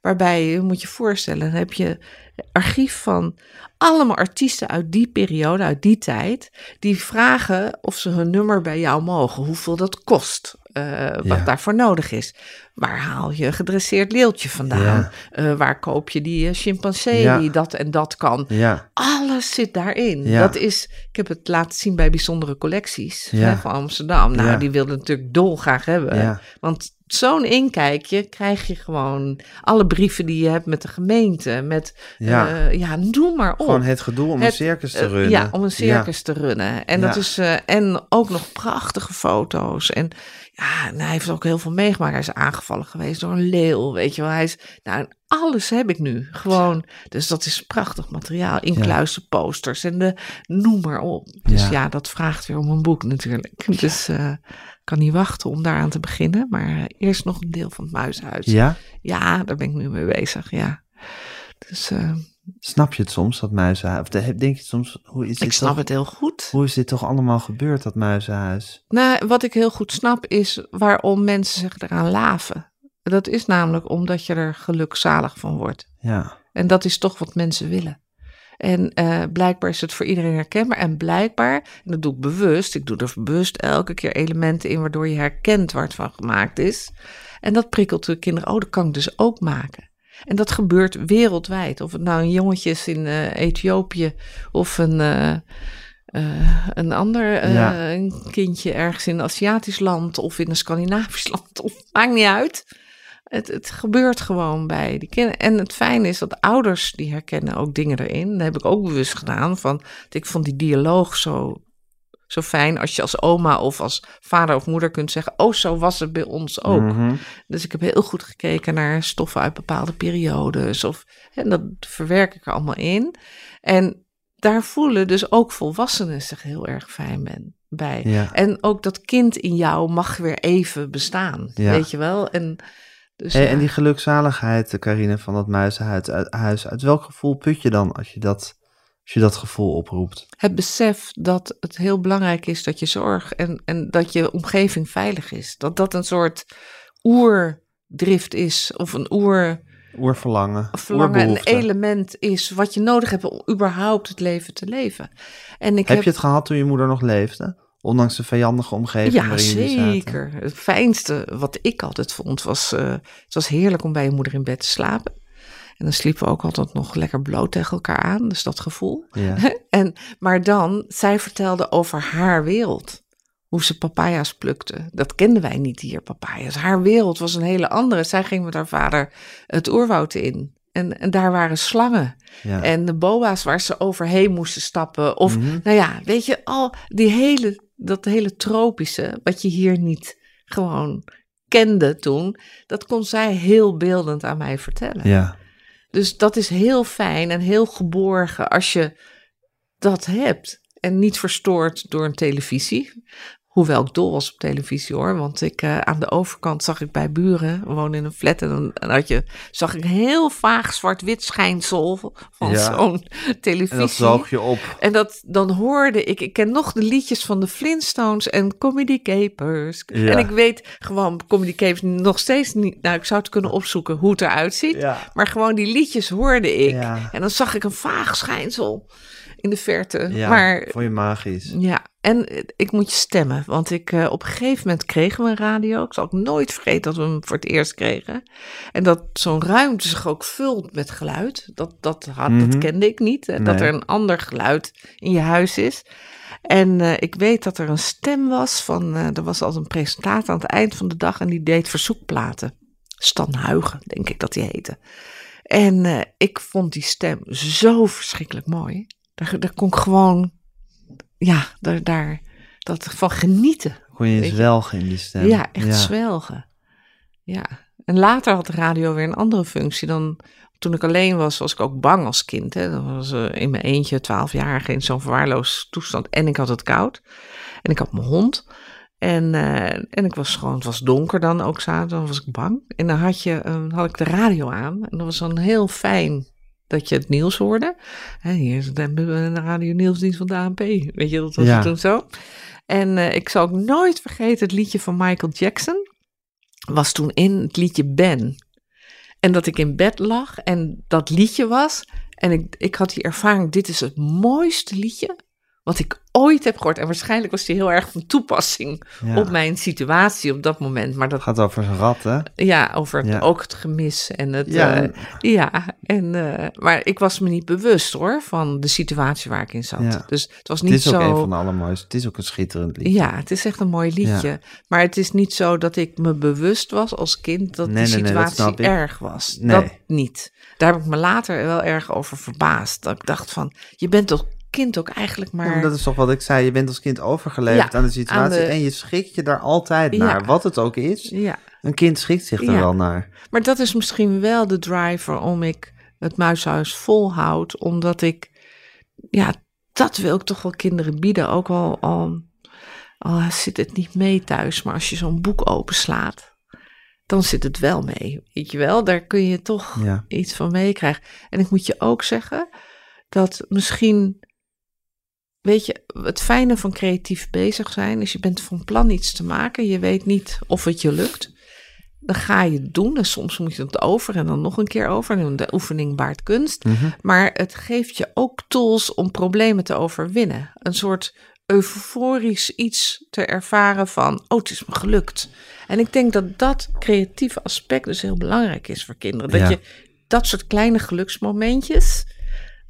Waarbij je moet je voorstellen, dan heb je archief van allemaal artiesten uit die periode, uit die tijd, die vragen of ze hun nummer bij jou mogen, hoeveel dat kost, eh, wat Ja. daarvoor nodig is. Waar haal je gedresseerd leeltje vandaan? Ja. Eh, waar koop je die eh, chimpansee Ja. die dat en dat kan? Ja, Alles zit daarin. Ja. Dat is, ik heb het laten zien bij bijzondere collecties hè, van Amsterdam. Nou, die wilden natuurlijk dolgraag hebben. ja, Want zo'n inkijkje krijg je gewoon alle brieven die je hebt met de gemeente, met Ja. ja, ja noem maar op. gewoon het gedoe om Het- een circus te Eh, runnen. Ja, om een circus te runnen. En, dat is, eh, en ook nog prachtige foto's. En ja, en hij heeft ook heel veel meegemaakt. Hij is aangevallen geweest door een leeuw, weet je wel. Hij is, nou, alles heb ik nu. Gewoon, dus dat is prachtig materiaal. Inkluizen posters en de, noem maar op. Dus Ja. dat vraagt weer om een boek natuurlijk. Dus eh, kan niet wachten om daaraan te beginnen. Maar eh, eerst nog een deel van het muishuis. Ja? Ja, daar ben ik nu mee bezig, ja. Dus, eh, Snap je het soms, dat muizenhuis? Of denk je soms, hoe is dit Ik snap toch, het heel goed. Hoe is dit toch allemaal gebeurd, dat muizenhuis? Nou, wat ik heel goed snap is waarom mensen zich eraan laven. Dat is namelijk omdat je er gelukzalig van wordt. Ja. En dat is toch wat mensen willen. En uh, blijkbaar is het voor iedereen herkenbaar. En blijkbaar, en dat doe ik bewust, ik doe er bewust elke keer elementen in waardoor je herkent waar het van gemaakt is. En dat prikkelt de kinderen, oh, dat kan ik dus ook maken. En dat gebeurt wereldwijd. Of het nou een jongetje is in uh, Ethiopië of een, uh, uh, een ander Ja. een kindje ergens in een Aziatisch land of in een Scandinavisch land. Of, maakt niet uit. Het, het gebeurt gewoon bij die kinderen. En het fijne is dat ouders die herkennen ook dingen erin. Dat heb ik ook bewust gedaan. Van, ik vond die dialoog zo, zo fijn als je als oma of als vader of moeder kunt zeggen: Oh, zo was het bij ons ook. Mhm. Dus ik heb heel goed gekeken naar stoffen uit bepaalde periodes. Of, en dat verwerk ik er allemaal in. En daar voelen dus ook volwassenen zich heel erg fijn ben, bij. Ja. En ook dat kind in jou mag weer even bestaan. Ja. Weet je wel? En, dus, Hey, ja. en die gelukzaligheid, eh, Carine, van dat muizenhuis, uit, huis, uit welk gevoel put je dan als je dat, als je dat gevoel oproept? het besef dat het heel belangrijk is dat je zorg en, en dat je omgeving veilig is. Dat dat een soort oerdrift is of een oer Oerverlangen, verlangen, een element is wat je nodig hebt om überhaupt het leven te leven. En ik Heb heb, je het gehad toen je moeder nog leefde? Ondanks de vijandige omgeving ja, waarin jullie zaten? zeker. Het fijnste wat ik altijd vond was, eh, het was heerlijk om bij je moeder in bed te slapen. En dan sliepen we ook altijd nog lekker bloot tegen elkaar aan, dus dat gevoel. Ja. En, maar dan, zij vertelde over haar wereld. Hoe ze papaya's plukte. Dat kenden wij niet hier, papaya's. Haar wereld was een hele andere. Zij ging met haar vader het oerwoud in. En, en daar waren slangen. Ja. En de boa's waar ze overheen moesten stappen. Of, Mhm. nou ja, weet je, al die hele, dat hele tropische, wat je hier niet gewoon kende toen. Dat kon zij heel beeldend aan mij vertellen. ja. Dus dat is heel fijn en heel geborgen als je dat hebt. En niet verstoord door een televisie. Hoewel ik dol was op televisie hoor. Want ik, eh, aan de overkant zag ik bij buren, woonden in een flat. En dan en had je, zag ik heel vaag zwart-wit schijnsel van Ja. zo'n televisie. En dat zoog je op. En dat, dan hoorde ik, ik ken nog de liedjes van de Flintstones en Comedy Capers. Ja. En ik weet gewoon, Comedy Capers nog steeds niet, nou ik zou het kunnen opzoeken hoe het eruit ziet. Ja. Maar gewoon die liedjes hoorde ik. En dan zag ik een vaag schijnsel in de verte. Ja, maar vond je magisch. ja, en eh, ik moet je stemmen. Want ik, eh, op een gegeven moment kregen we een radio. Ik zal ook nooit vergeten dat we hem voor het eerst kregen. En dat zo'n ruimte zich ook vult met geluid. Dat, dat, had, Mhm. dat kende ik niet. hè, Dat Nee. er een ander geluid in je huis is. En eh, ik weet dat er een stem was van... eh, er was al een presentator aan het eind van de dag... en die deed verzoekplaten. Stan Huigen, denk ik dat die heette. En eh, ik vond die stem zo verschrikkelijk mooi. Daar, daar kon ik gewoon... Ja, daar, daar dat van genieten. Kon je zwelgen in die stem. Ja, echt zwelgen. Ja. En later had de radio weer een andere functie. Dan, toen ik alleen was, was ik ook bang als kind. Hè. Dan was eh, in mijn eentje, twaalf jaar, in zo'n verwaarloosd toestand. En ik had het koud. En ik had mijn hond. En, eh, en ik was gewoon, het was donker dan ook zaterdag, dan was ik bang. En dan had, je, eh, had ik de radio aan. En dat was dan heel fijn dat je het nieuws hoorde. Hè, hier is de, de radio nieuwsdienst van de ANP. Weet je, dat was Ja. toen zo. En eh, ik zal ook nooit vergeten het liedje van Michael Jackson. Was toen in het liedje Ben. En dat ik in bed lag en dat liedje was. En ik, ik had die ervaring, dit is het mooiste liedje wat ik ooit heb gehoord. En waarschijnlijk was die heel erg van toepassing Ja. op mijn situatie op dat moment. Maar dat Het gaat over zijn rat, hè? ja, over het, Ja. ook het gemis en het. Ja, en- ja en, eh, maar ik was me niet bewust hoor van de situatie waar ik in zat. Dus het was Het niet is ook zo. een van de allermooiste. Het is ook een schitterend lied. Ja, het is echt een mooi liedje. Maar het is niet zo dat ik me bewust was als kind dat Nee, die nee, nee, dat situatie snap ik. erg was. Nee. Dat niet. Daar heb ik me later wel erg over verbaasd. Dat ik dacht van, je bent toch kind ook eigenlijk maar... dat is toch wat ik zei. Je bent als kind overgeleverd Ja, aan de situatie. aan de- En je schikt je daar altijd naar. Wat het ook is. Ja, Een kind schikt zich er wel naar. maar dat is misschien wel de driver om ik het muishuis volhoud. Omdat ik, ja, dat wil ik toch wel kinderen bieden. Ook al, al, al zit het niet mee thuis. Maar als je zo'n boek openslaat dan zit het wel mee. Weet je wel, daar kun je toch Ja. iets van meekrijgen. En ik moet je ook zeggen dat misschien, weet je, het fijne van creatief bezig zijn is je bent van plan iets te maken. Je weet niet of het je lukt. Dan ga je het doen en soms moet je het over en dan nog een keer over. En de oefening baart kunst. Mhm. Maar het geeft je ook tools om problemen te overwinnen. Een soort euforisch iets te ervaren van, oh, het is me gelukt. En ik denk dat dat creatieve aspect dus heel belangrijk is voor kinderen. Dat Ja. je dat soort kleine geluksmomentjes,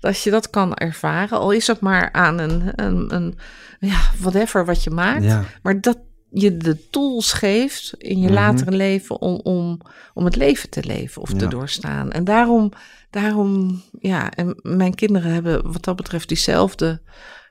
dat je dat kan ervaren. Al is het maar aan een, een, een ja, whatever wat je maakt. Ja. Maar dat je de tools geeft in je Mhm. latere leven om, om, om het leven te leven of te doorstaan. En daarom, daarom, ja, en mijn kinderen hebben wat dat betreft diezelfde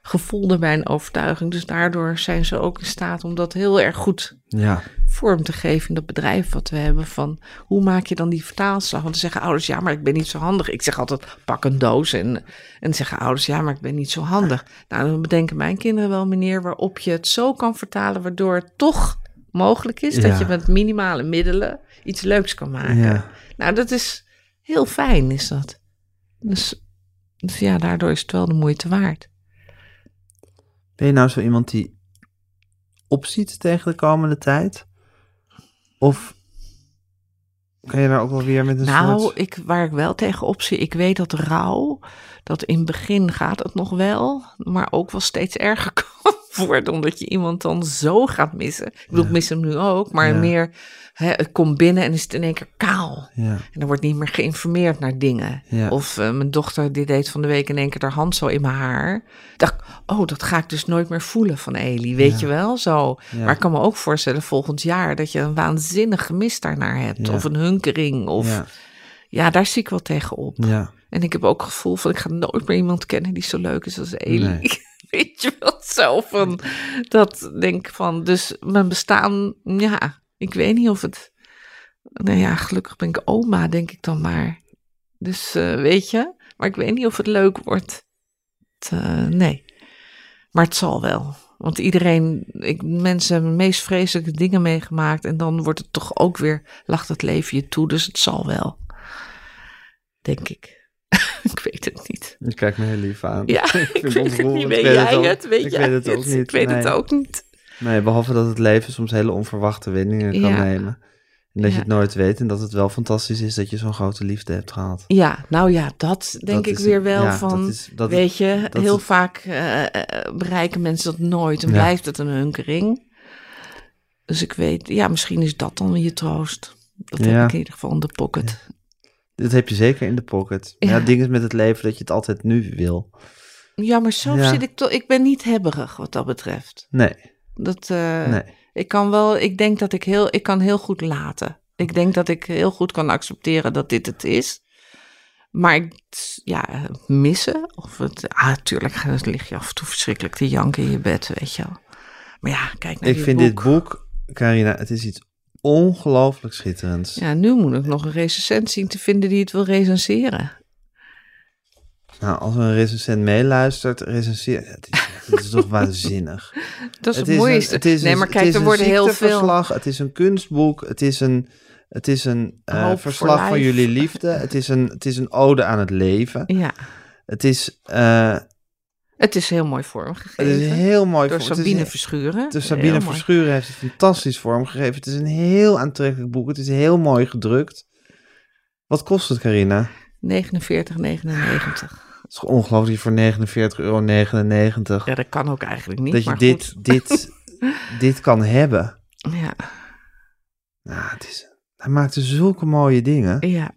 gevoel erbij en overtuiging. Dus daardoor zijn ze ook in staat om dat heel erg goed Ja. vorm te geven in dat bedrijf wat we hebben. Van hoe maak je dan die vertaalslag? Want dan zeggen ouders, ja, maar ik ben niet zo handig. Ik zeg altijd, pak een doos. En, en zeggen ouders, ja, maar ik ben niet zo handig. Nou, dan bedenken mijn kinderen wel een manier waarop je het zo kan vertalen, waardoor het toch mogelijk is Ja. dat je met minimale middelen iets leuks kan maken. Ja. Nou, dat is heel fijn, is dat. Dus, dus ja, daardoor is het wel de moeite waard. Ben je nou zo iemand die opziet tegen de komende tijd? Of kan je daar ook wel weer met een Nou, soort... ik, waar ik wel tegen op zie, ik weet dat rouw, dat in het begin gaat het nog wel, maar ook wel steeds erger kan worden, omdat je iemand dan zo gaat missen. Ik bedoel, ik mis hem nu ook, maar Ja. meer, hè, het komt binnen en is het in één keer kaal. Ja, En er wordt niet meer geïnformeerd naar dingen. Of eh, mijn dochter die deed van de week in één keer haar hand zo in mijn haar. Dacht, oh, dat ga ik dus nooit meer voelen van Eli, weet je wel? Zo. Maar ik kan me ook voorstellen volgend jaar dat je een waanzinnig gemis daarnaar hebt. Of een hunkering. Of ja. ja, daar zie ik wel tegen op. ja. En ik heb ook het gevoel van ik ga nooit meer iemand kennen die zo leuk is als Eli. Nee. Weet je wel, zo van dat denk van. Dus mijn bestaan, ja, ik weet niet of het. Nou ja, gelukkig ben ik oma, denk ik dan maar. Dus eh, weet je, maar ik weet niet of het leuk wordt. Eh, nee, maar het zal wel. Want iedereen, ik, mensen hebben meest vreselijke dingen meegemaakt. En dan wordt het toch ook weer, lacht het leven je toe. Dus het zal wel. Denk ik. ik weet het niet. Je kijkt me heel lief aan. Ja, ik, vind het weet het niet. Weet jij het? Weet ik jij weet het ook niet. Ik weet het Nee. ook niet. Nee, behalve dat het leven soms hele onverwachte wendingen kan Ja. nemen. En dat je het nooit weet en dat het wel fantastisch is dat je zo'n grote liefde hebt gehad. Ja, nou ja, dat denk Dat ik weer wel Ja, van. dat is- dat- weet je, heel vaak eh, eh, bereiken mensen dat nooit en blijft het een hunkering. Dus ik weet, ja, misschien is dat dan je troost. Dat heb ik in ieder geval in de pocket. Dit heb je zeker in de pocket. Ja, Ja. het ding is met het leven dat je het altijd nu wil. Ja, maar zo Ja. zit ik toch. Ik ben niet hebberig wat dat betreft. Nee, Dat, eh, nee. Ik kan wel, ik denk dat ik heel, ik kan heel goed laten. Ik denk dat ik heel goed kan accepteren dat dit het is. Maar ik, ja, missen, of het, ah, natuurlijk lig je af en toe verschrikkelijk te janken in je bed, weet je wel. Maar ja, kijk naar Ik vind boek. dit boek, Carina, het is iets ongelooflijk schitterends. Ja, nu moet ik nog een recensent zien te vinden die het wil recenseren. Nou, als een recensent meeluistert, recenseer... Het is, het is toch waanzinnig. Dat is Het het, is een- mooiste. het is nee, een- maar kijk, er worden heel veel. Het is een kunstboek. Het is een, het is een voor verslag van life. jullie liefde. Het is, een, het is een ode aan het leven. Ja, Het is, eh, het is heel mooi het vormgegeven. is heel mooi. door voor- het is Sabine Verschuren. De Sabine. Verschuren heeft het fantastisch vormgegeven. Het is een heel aantrekkelijk boek. Het is heel mooi gedrukt. Wat kost het, Carina? 49,99. Het is ongelooflijk voor 49,99 euro. Ja, dat kan ook eigenlijk niet. dat je maar dit, goed. dit, dit kan hebben. Ja, Nou, het is, hij maakte zulke mooie dingen. ja.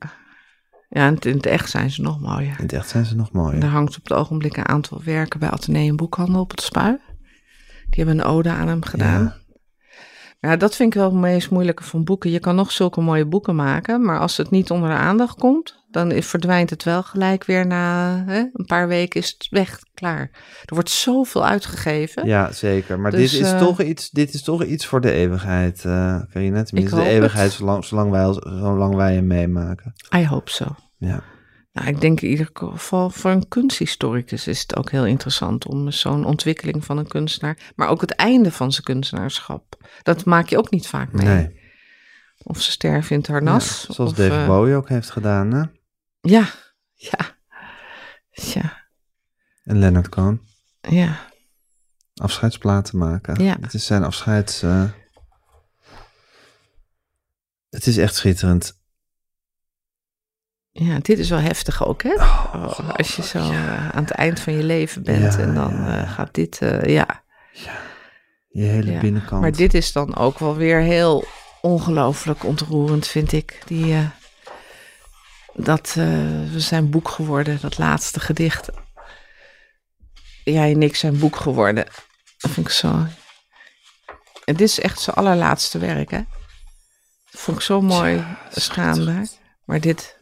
Ja, en in het echt zijn ze nog mooier. In het echt zijn ze nog mooier. er hangt op het ogenblik een aantal werken bij Atheneum Boekhandel op het Spui. Die hebben een ode aan hem gedaan. Ja. dat vind ik wel het meest moeilijke van boeken. Je kan nog zulke mooie boeken maken, maar als het niet onder de aandacht komt, dan verdwijnt het wel gelijk weer na hè, een paar weken is het weg, klaar. Er wordt zoveel uitgegeven. Ja, zeker. Maar Dus, dit, is eh, toch iets, dit is toch iets voor de eeuwigheid, eh Carina. Tenminste, de eeuwigheid zolang, zolang, wij, zolang wij hem meemaken. I hope so. Ja. Nou, ik denk in ieder geval voor een kunsthistoricus is het ook heel interessant om zo'n ontwikkeling van een kunstenaar, maar ook het einde van zijn kunstenaarschap. Dat maak je ook niet vaak mee. Nee. Of ze sterven in het harnas. Ja, zoals of, David eh, Bowie ook heeft gedaan, hè? Ja, ja, ja, En Leonard Cohen. ja. Afscheidsplaten maken. Ja. Het is zijn afscheids... eh, Het is echt schitterend. Ja, dit is wel heftig ook, hè? Oh, als je zo eh, aan het eind van je leven bent Ja, en dan ja, eh, gaat dit, eh, ja. Je hele binnenkant. Maar dit is dan ook wel weer heel ongelooflijk ontroerend, vind ik. Die, dat eh, we zijn boek geworden, dat laatste gedicht. Jij en ik zijn boek geworden. Dat vind ik zo. En dit is echt zijn allerlaatste werk, hè? Dat vond ik zo mooi schaambaar. Maar dit.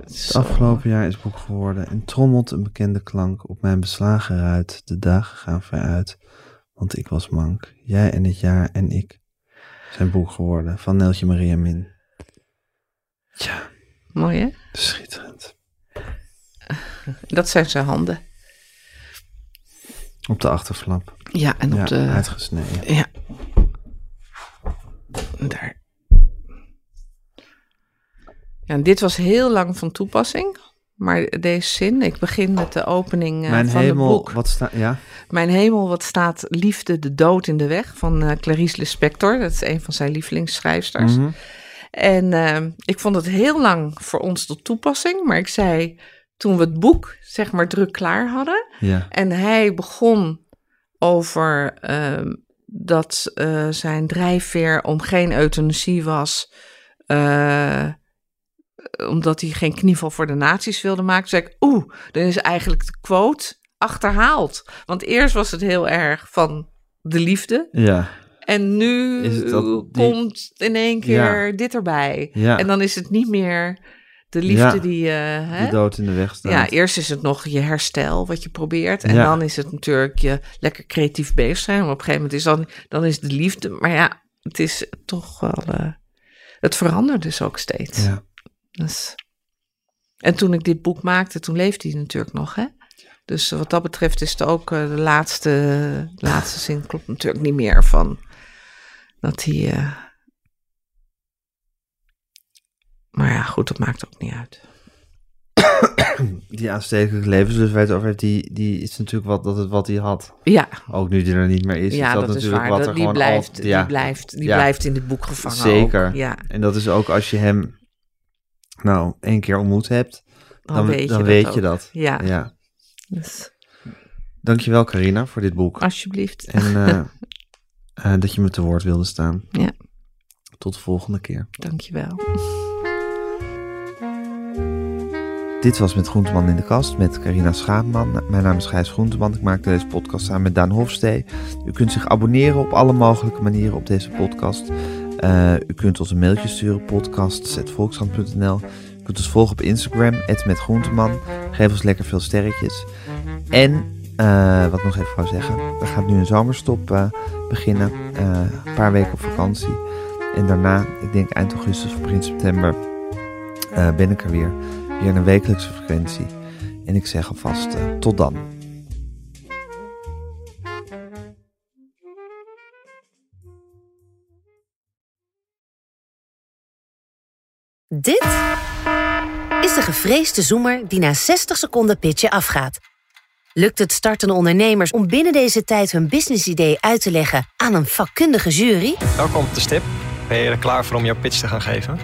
Het afgelopen jaar is boek geworden en trommelt een bekende klank op mijn beslagen ruit. De dagen gaan vooruit, want ik was mank. Jij en het jaar en ik zijn boek geworden van Neltje Maria Min. Ja, Mooi, hè? schitterend. Dat zijn zijn handen. Op de achterflap. Ja, en op Ja, de. uitgesneden. Ja. Daar. Ja, en dit was heel lang van toepassing. Maar deze zin, ik begin met de opening eh, Mijn van hemel, het boek. wat staat... Ja? Mijn hemel, wat staat liefde de dood in de weg van eh, Clarice Lispector. Dat is een van zijn lievelingsschrijfsters. Mhm. En eh, ik vond het heel lang voor ons tot toepassing. Maar ik zei, toen we het boek zeg maar druk klaar hadden... Ja. En hij begon over ehm, dat eh, zijn drijfveer om geen euthanasie was, eh, omdat hij geen knieval voor de nazi's wilde maken. Toen zei ik, oeh, dan is eigenlijk de quote achterhaald. Want eerst was het heel erg van de liefde. Ja. En nu die- komt in één keer Ja. dit erbij. Ja. En dan is het niet meer de liefde Ja. die... eh, hè? De dood in de weg staat. Ja, eerst is het nog je herstel wat je probeert. En Ja. dan is het natuurlijk je lekker creatief bezig zijn. Maar op een gegeven moment is dan, dan is de liefde. Maar ja, het is toch wel. eh, het verandert dus ook steeds. Ja. Dus, en toen ik dit boek maakte, toen leefde hij natuurlijk nog. Hè? Dus wat dat betreft is het ook eh, de laatste, laatste zin klopt natuurlijk niet meer van dat hij. eh, maar ja, goed, dat maakt ook niet uit. Die aanstekelijke het over die, die is natuurlijk wat, dat het wat hij had. Ja, Ook nu die er niet meer is. ja, is dat, is natuurlijk waar. wat Dat, er die, gewoon blijft, al- ja. die, blijft, die Ja. blijft in dit boek gevangen. Zeker. ook. Ja, En dat is ook als je hem nou één keer ontmoet hebt, dan, dan, weet je dan dat. weet je dat. Ja, Ja. Dus, Dankjewel Carina voor dit boek. alsjeblieft. En eh, eh, dat je me te woord wilde staan. Ja. Tot de volgende keer. Dankjewel. Dit was Met Groenteman in de Kast met Carina Schaapman. Mijn naam is Gijs Groenteman. Ik maak deze podcast samen met Daan Hofstee. U kunt zich abonneren op alle mogelijke manieren op deze podcast. Eh, u kunt ons een mailtje sturen, podcast.volkskrant.nl. U kunt ons volgen op Instagram, @metgroenteman. Geef ons lekker veel sterretjes. En, eh, wat nog even wou zeggen, er gaat nu een zomerstop eh, beginnen. Eh, een paar weken op vakantie. En daarna, ik denk eind augustus of begin september, ben ik er weer. Weer in een wekelijkse frequentie. En ik zeg alvast tot dan. Dit is de gevreesde zoemer die na 60 seconden pitchen afgaat. Lukt het startende ondernemers om binnen deze tijd hun businessidee uit te leggen aan een vakkundige jury? Welkom op de stip. Ben je er klaar voor om jouw pitch te gaan geven?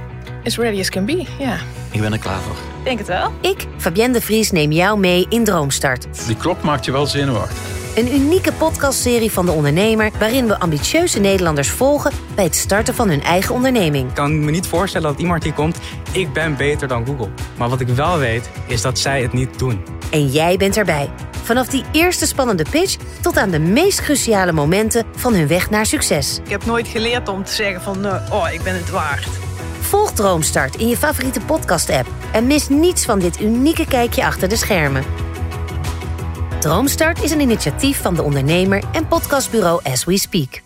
As ready as can be, ja. Ik ben er klaar voor. Denk het wel. Ik, Fabienne de Vries, neem jou mee in Droomstart. Die klok maakt je wel zenuwachtig. Een unieke podcastserie van de ondernemer waarin we ambitieuze Nederlanders volgen bij het starten van hun eigen onderneming. Ik kan me niet voorstellen dat iemand hier komt, ik ben beter dan Google. Maar wat ik wel weet, is dat zij het niet doen. En jij bent erbij. Vanaf die eerste spannende pitch tot aan de meest cruciale momenten van hun weg naar succes. Ik heb nooit geleerd om te zeggen van, eh, oh, ik ben het waard. Volg Droomstart in je favoriete podcast-app en mis niets van dit unieke kijkje achter de schermen. Droomstart is een initiatief van de ondernemer en podcastbureau As We Speak.